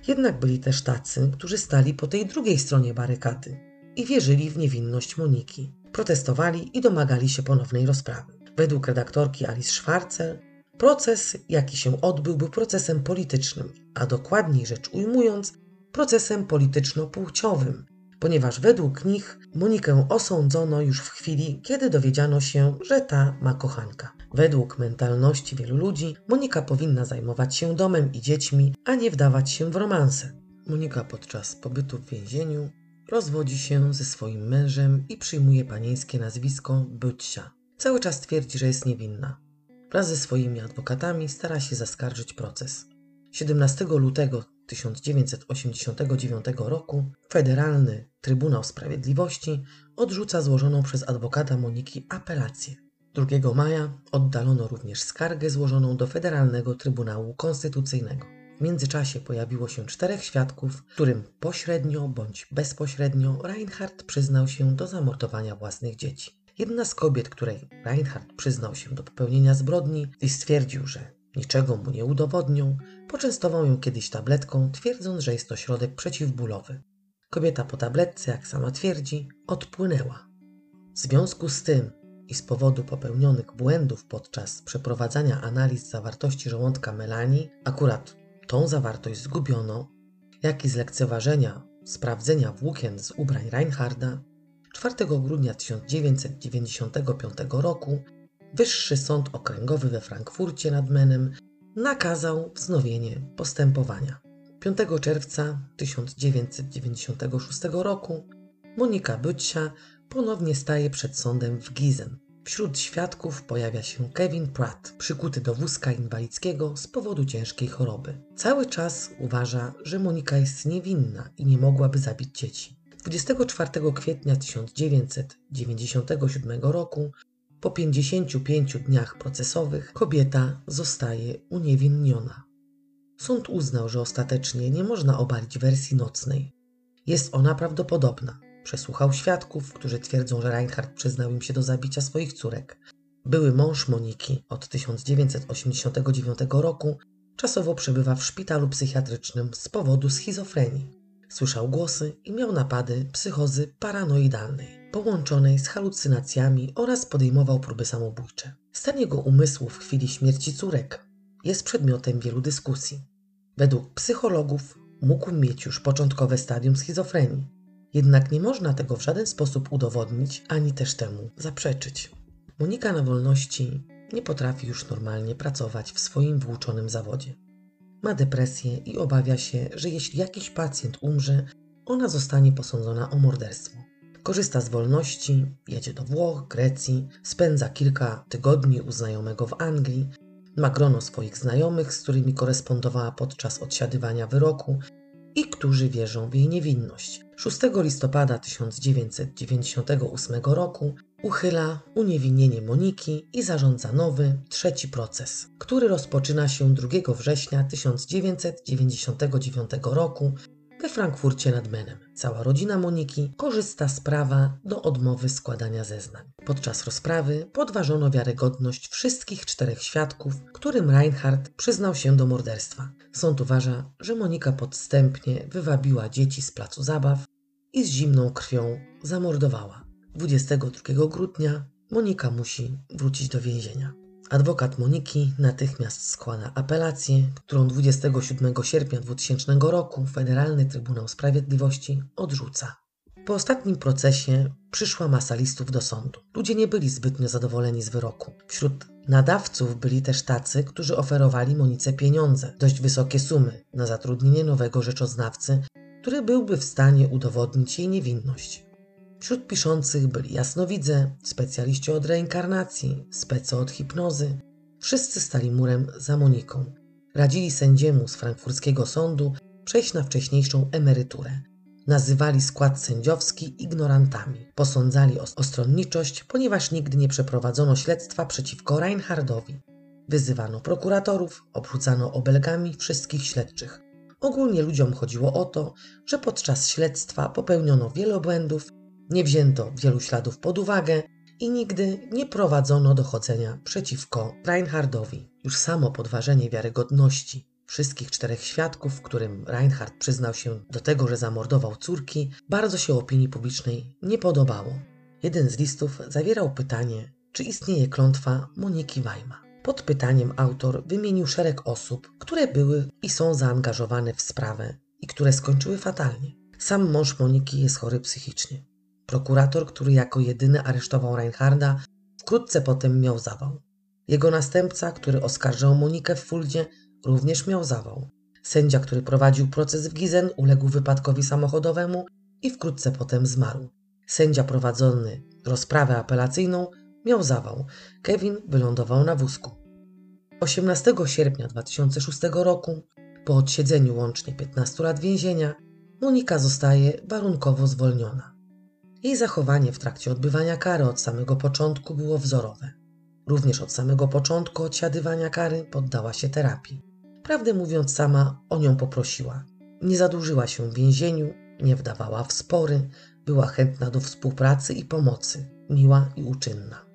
Jednak byli też tacy, którzy stali po tej drugiej stronie barykady i wierzyli w niewinność Moniki. Protestowali i domagali się ponownej rozprawy. Według redaktorki Alice Schwarzer, proces, jaki się odbył, był procesem politycznym, a dokładniej rzecz ujmując, procesem polityczno-płciowym, ponieważ według nich Monikę osądzono już w chwili, kiedy dowiedziano się, że ta ma kochanka. Według mentalności wielu ludzi Monika powinna zajmować się domem i dziećmi, a nie wdawać się w romanse. Monika podczas pobytu w więzieniu rozwodzi się ze swoim mężem i przyjmuje panieńskie nazwisko Bycia. Cały czas twierdzi, że jest niewinna. Wraz ze swoimi adwokatami stara się zaskarżyć proces. 17 lutego 1989 roku Federalny Trybunał Sprawiedliwości odrzuca złożoną przez adwokata Moniki apelację. 2 maja oddalono również skargę złożoną do Federalnego Trybunału Konstytucyjnego. W międzyczasie pojawiło się czterech świadków, którym pośrednio bądź bezpośrednio Reinhardt przyznał się do zamordowania własnych dzieci. Jedna z kobiet, której Reinhardt przyznał się do popełnienia zbrodni i stwierdził, że niczego mu nie udowodnią, poczęstował ją kiedyś tabletką, twierdząc, że jest to środek przeciwbólowy. Kobieta po tabletce, jak sama twierdzi, odpłynęła. W związku z tym i z powodu popełnionych błędów podczas przeprowadzania analiz zawartości żołądka Melanii, akurat tą zawartość zgubiono jak i z lekceważenia sprawdzenia włókien z ubrań Reinharda, 4 grudnia 1995 roku Wyższy Sąd Okręgowy we Frankfurcie nad Menem nakazał wznowienie postępowania. 5 czerwca 1996 roku Monika Bycia ponownie staje przed sądem w Gizen. Wśród świadków pojawia się Kevin Pratt, przykuty do wózka inwalidzkiego z powodu ciężkiej choroby. Cały czas uważa, że Monika jest niewinna i nie mogłaby zabić dzieci. 24 kwietnia 1997 roku, po 55 dniach procesowych, kobieta zostaje uniewinniona. Sąd uznał, że ostatecznie nie można obalić wersji nocnej. Jest ona prawdopodobna. Przesłuchał świadków, którzy twierdzą, że Reinhardt przyznał im się do zabicia swoich córek. Były mąż Moniki od 1989 roku czasowo przebywa w szpitalu psychiatrycznym z powodu schizofrenii. Słyszał głosy i miał napady psychozy paranoidalnej, połączonej z halucynacjami oraz podejmował próby samobójcze. Stan jego umysłu w chwili śmierci córek jest przedmiotem wielu dyskusji. Według psychologów mógł mieć już początkowe stadium schizofrenii, jednak nie można tego w żaden sposób udowodnić ani też temu zaprzeczyć. Monika na wolności nie potrafi już normalnie pracować w swoim włóczonym zawodzie. Ma depresję i obawia się, że jeśli jakiś pacjent umrze, ona zostanie posądzona o morderstwo. Korzysta z wolności, jedzie do Włoch, Grecji, spędza kilka tygodni u znajomego w Anglii, ma grono swoich znajomych, z którymi korespondowała podczas odsiadywania wyroku i którzy wierzą w jej niewinność. 6 listopada 1998 roku uchyla uniewinnienie Moniki i zarządza nowy, trzeci proces, który rozpoczyna się 2 września 1999 roku we Frankfurcie nad Menem. Cała rodzina Moniki korzysta z prawa do odmowy składania zeznań. Podczas rozprawy podważono wiarygodność wszystkich czterech świadków, którym Reinhardt przyznał się do morderstwa. Sąd uważa, że Monika podstępnie wywabiła dzieci z placu zabaw i z zimną krwią zamordowała. 22 grudnia Monika musi wrócić do więzienia. Adwokat Moniki natychmiast składa apelację, którą 27 sierpnia 2000 roku Federalny Trybunał Sprawiedliwości odrzuca. Po ostatnim procesie przyszła masa listów do sądu. Ludzie nie byli zbytnio zadowoleni z wyroku. Wśród nadawców byli też tacy, którzy oferowali Monice pieniądze, dość wysokie sumy, na zatrudnienie nowego rzeczoznawcy, który byłby w stanie udowodnić jej niewinność. Wśród piszących byli jasnowidze, specjaliści od reinkarnacji, specy od hipnozy. Wszyscy stali murem za Moniką. Radzili sędziemu z frankfurskiego sądu przejść na wcześniejszą emeryturę. Nazywali skład sędziowski ignorantami. Posądzali o stronniczość, ponieważ nigdy nie przeprowadzono śledztwa przeciwko Reinhardowi. Wyzywano prokuratorów, obrzucano obelgami wszystkich śledczych. Ogólnie ludziom chodziło o to, że podczas śledztwa popełniono wiele błędów nie wzięto wielu śladów pod uwagę i nigdy nie prowadzono dochodzenia przeciwko Reinhardowi. Już samo podważenie wiarygodności wszystkich czterech świadków, którym Reinhard przyznał się do tego, że zamordował córki, bardzo się opinii publicznej nie podobało. Jeden z listów zawierał pytanie, czy istnieje klątwa Moniki Weima. Pod pytaniem autor wymienił szereg osób, które były i są zaangażowane w sprawę i które skończyły fatalnie. Sam mąż Moniki jest chory psychicznie. Prokurator, który jako jedyny aresztował Reinharda, wkrótce potem miał zawał. Jego następca, który oskarżał Monikę w Fuldzie, również miał zawał. Sędzia, który prowadził proces w Gizen, uległ wypadkowi samochodowemu i wkrótce potem zmarł. Sędzia prowadzący rozprawę apelacyjną miał zawał. Kevin wylądował na wózku. 18 sierpnia 2006 roku, po odsiedzeniu łącznie 15 lat więzienia, Monika zostaje warunkowo zwolniona. Jej zachowanie w trakcie odbywania kary od samego początku było wzorowe. Również od samego początku odsiadywania kary poddała się terapii. Prawdę mówiąc, sama o nią poprosiła. Nie zadłużyła się w więzieniu, nie wdawała w spory, była chętna do współpracy i pomocy, miła i uczynna.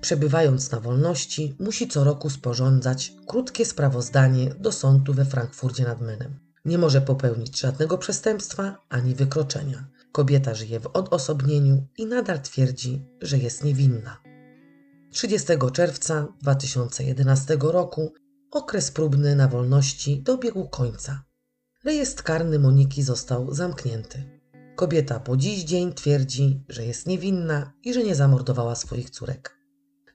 Przebywając na wolności, musi co roku sporządzać krótkie sprawozdanie do sądu we Frankfurcie nad Menem. Nie może popełnić żadnego przestępstwa ani wykroczenia Kobieta żyje w odosobnieniu i nadal twierdzi, że jest niewinna. 30 czerwca 2011 roku okres próbny na wolności dobiegł końca. Rejestr karny Moniki został zamknięty. Kobieta po dziś dzień twierdzi, że jest niewinna i że nie zamordowała swoich córek.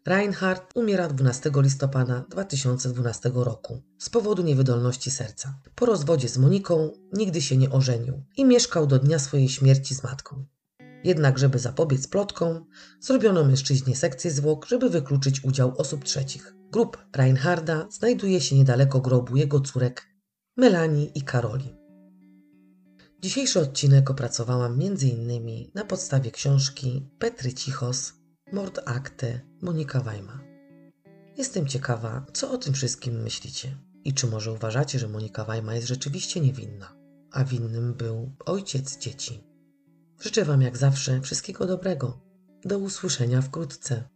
Reinhardt umiera 12 listopada 2012 roku z powodu niewydolności serca. Po rozwodzie z Moniką nigdy się nie ożenił i mieszkał do dnia swojej śmierci z matką. Jednak, żeby zapobiec plotkom, zrobiono mężczyźnie sekcję zwłok, żeby wykluczyć udział osób trzecich. Grób Reinharda znajduje się niedaleko grobu jego córek Melanie i Karoli. Dzisiejszy odcinek opracowałam m.in. na podstawie książki Petry Cichos Mord Akte Monika Wajma. Jestem ciekawa, co o tym wszystkim myślicie i czy może uważacie, że Monika Wajma jest rzeczywiście niewinna, a winnym był ojciec dzieci. Życzę Wam jak zawsze wszystkiego dobrego. Do usłyszenia wkrótce.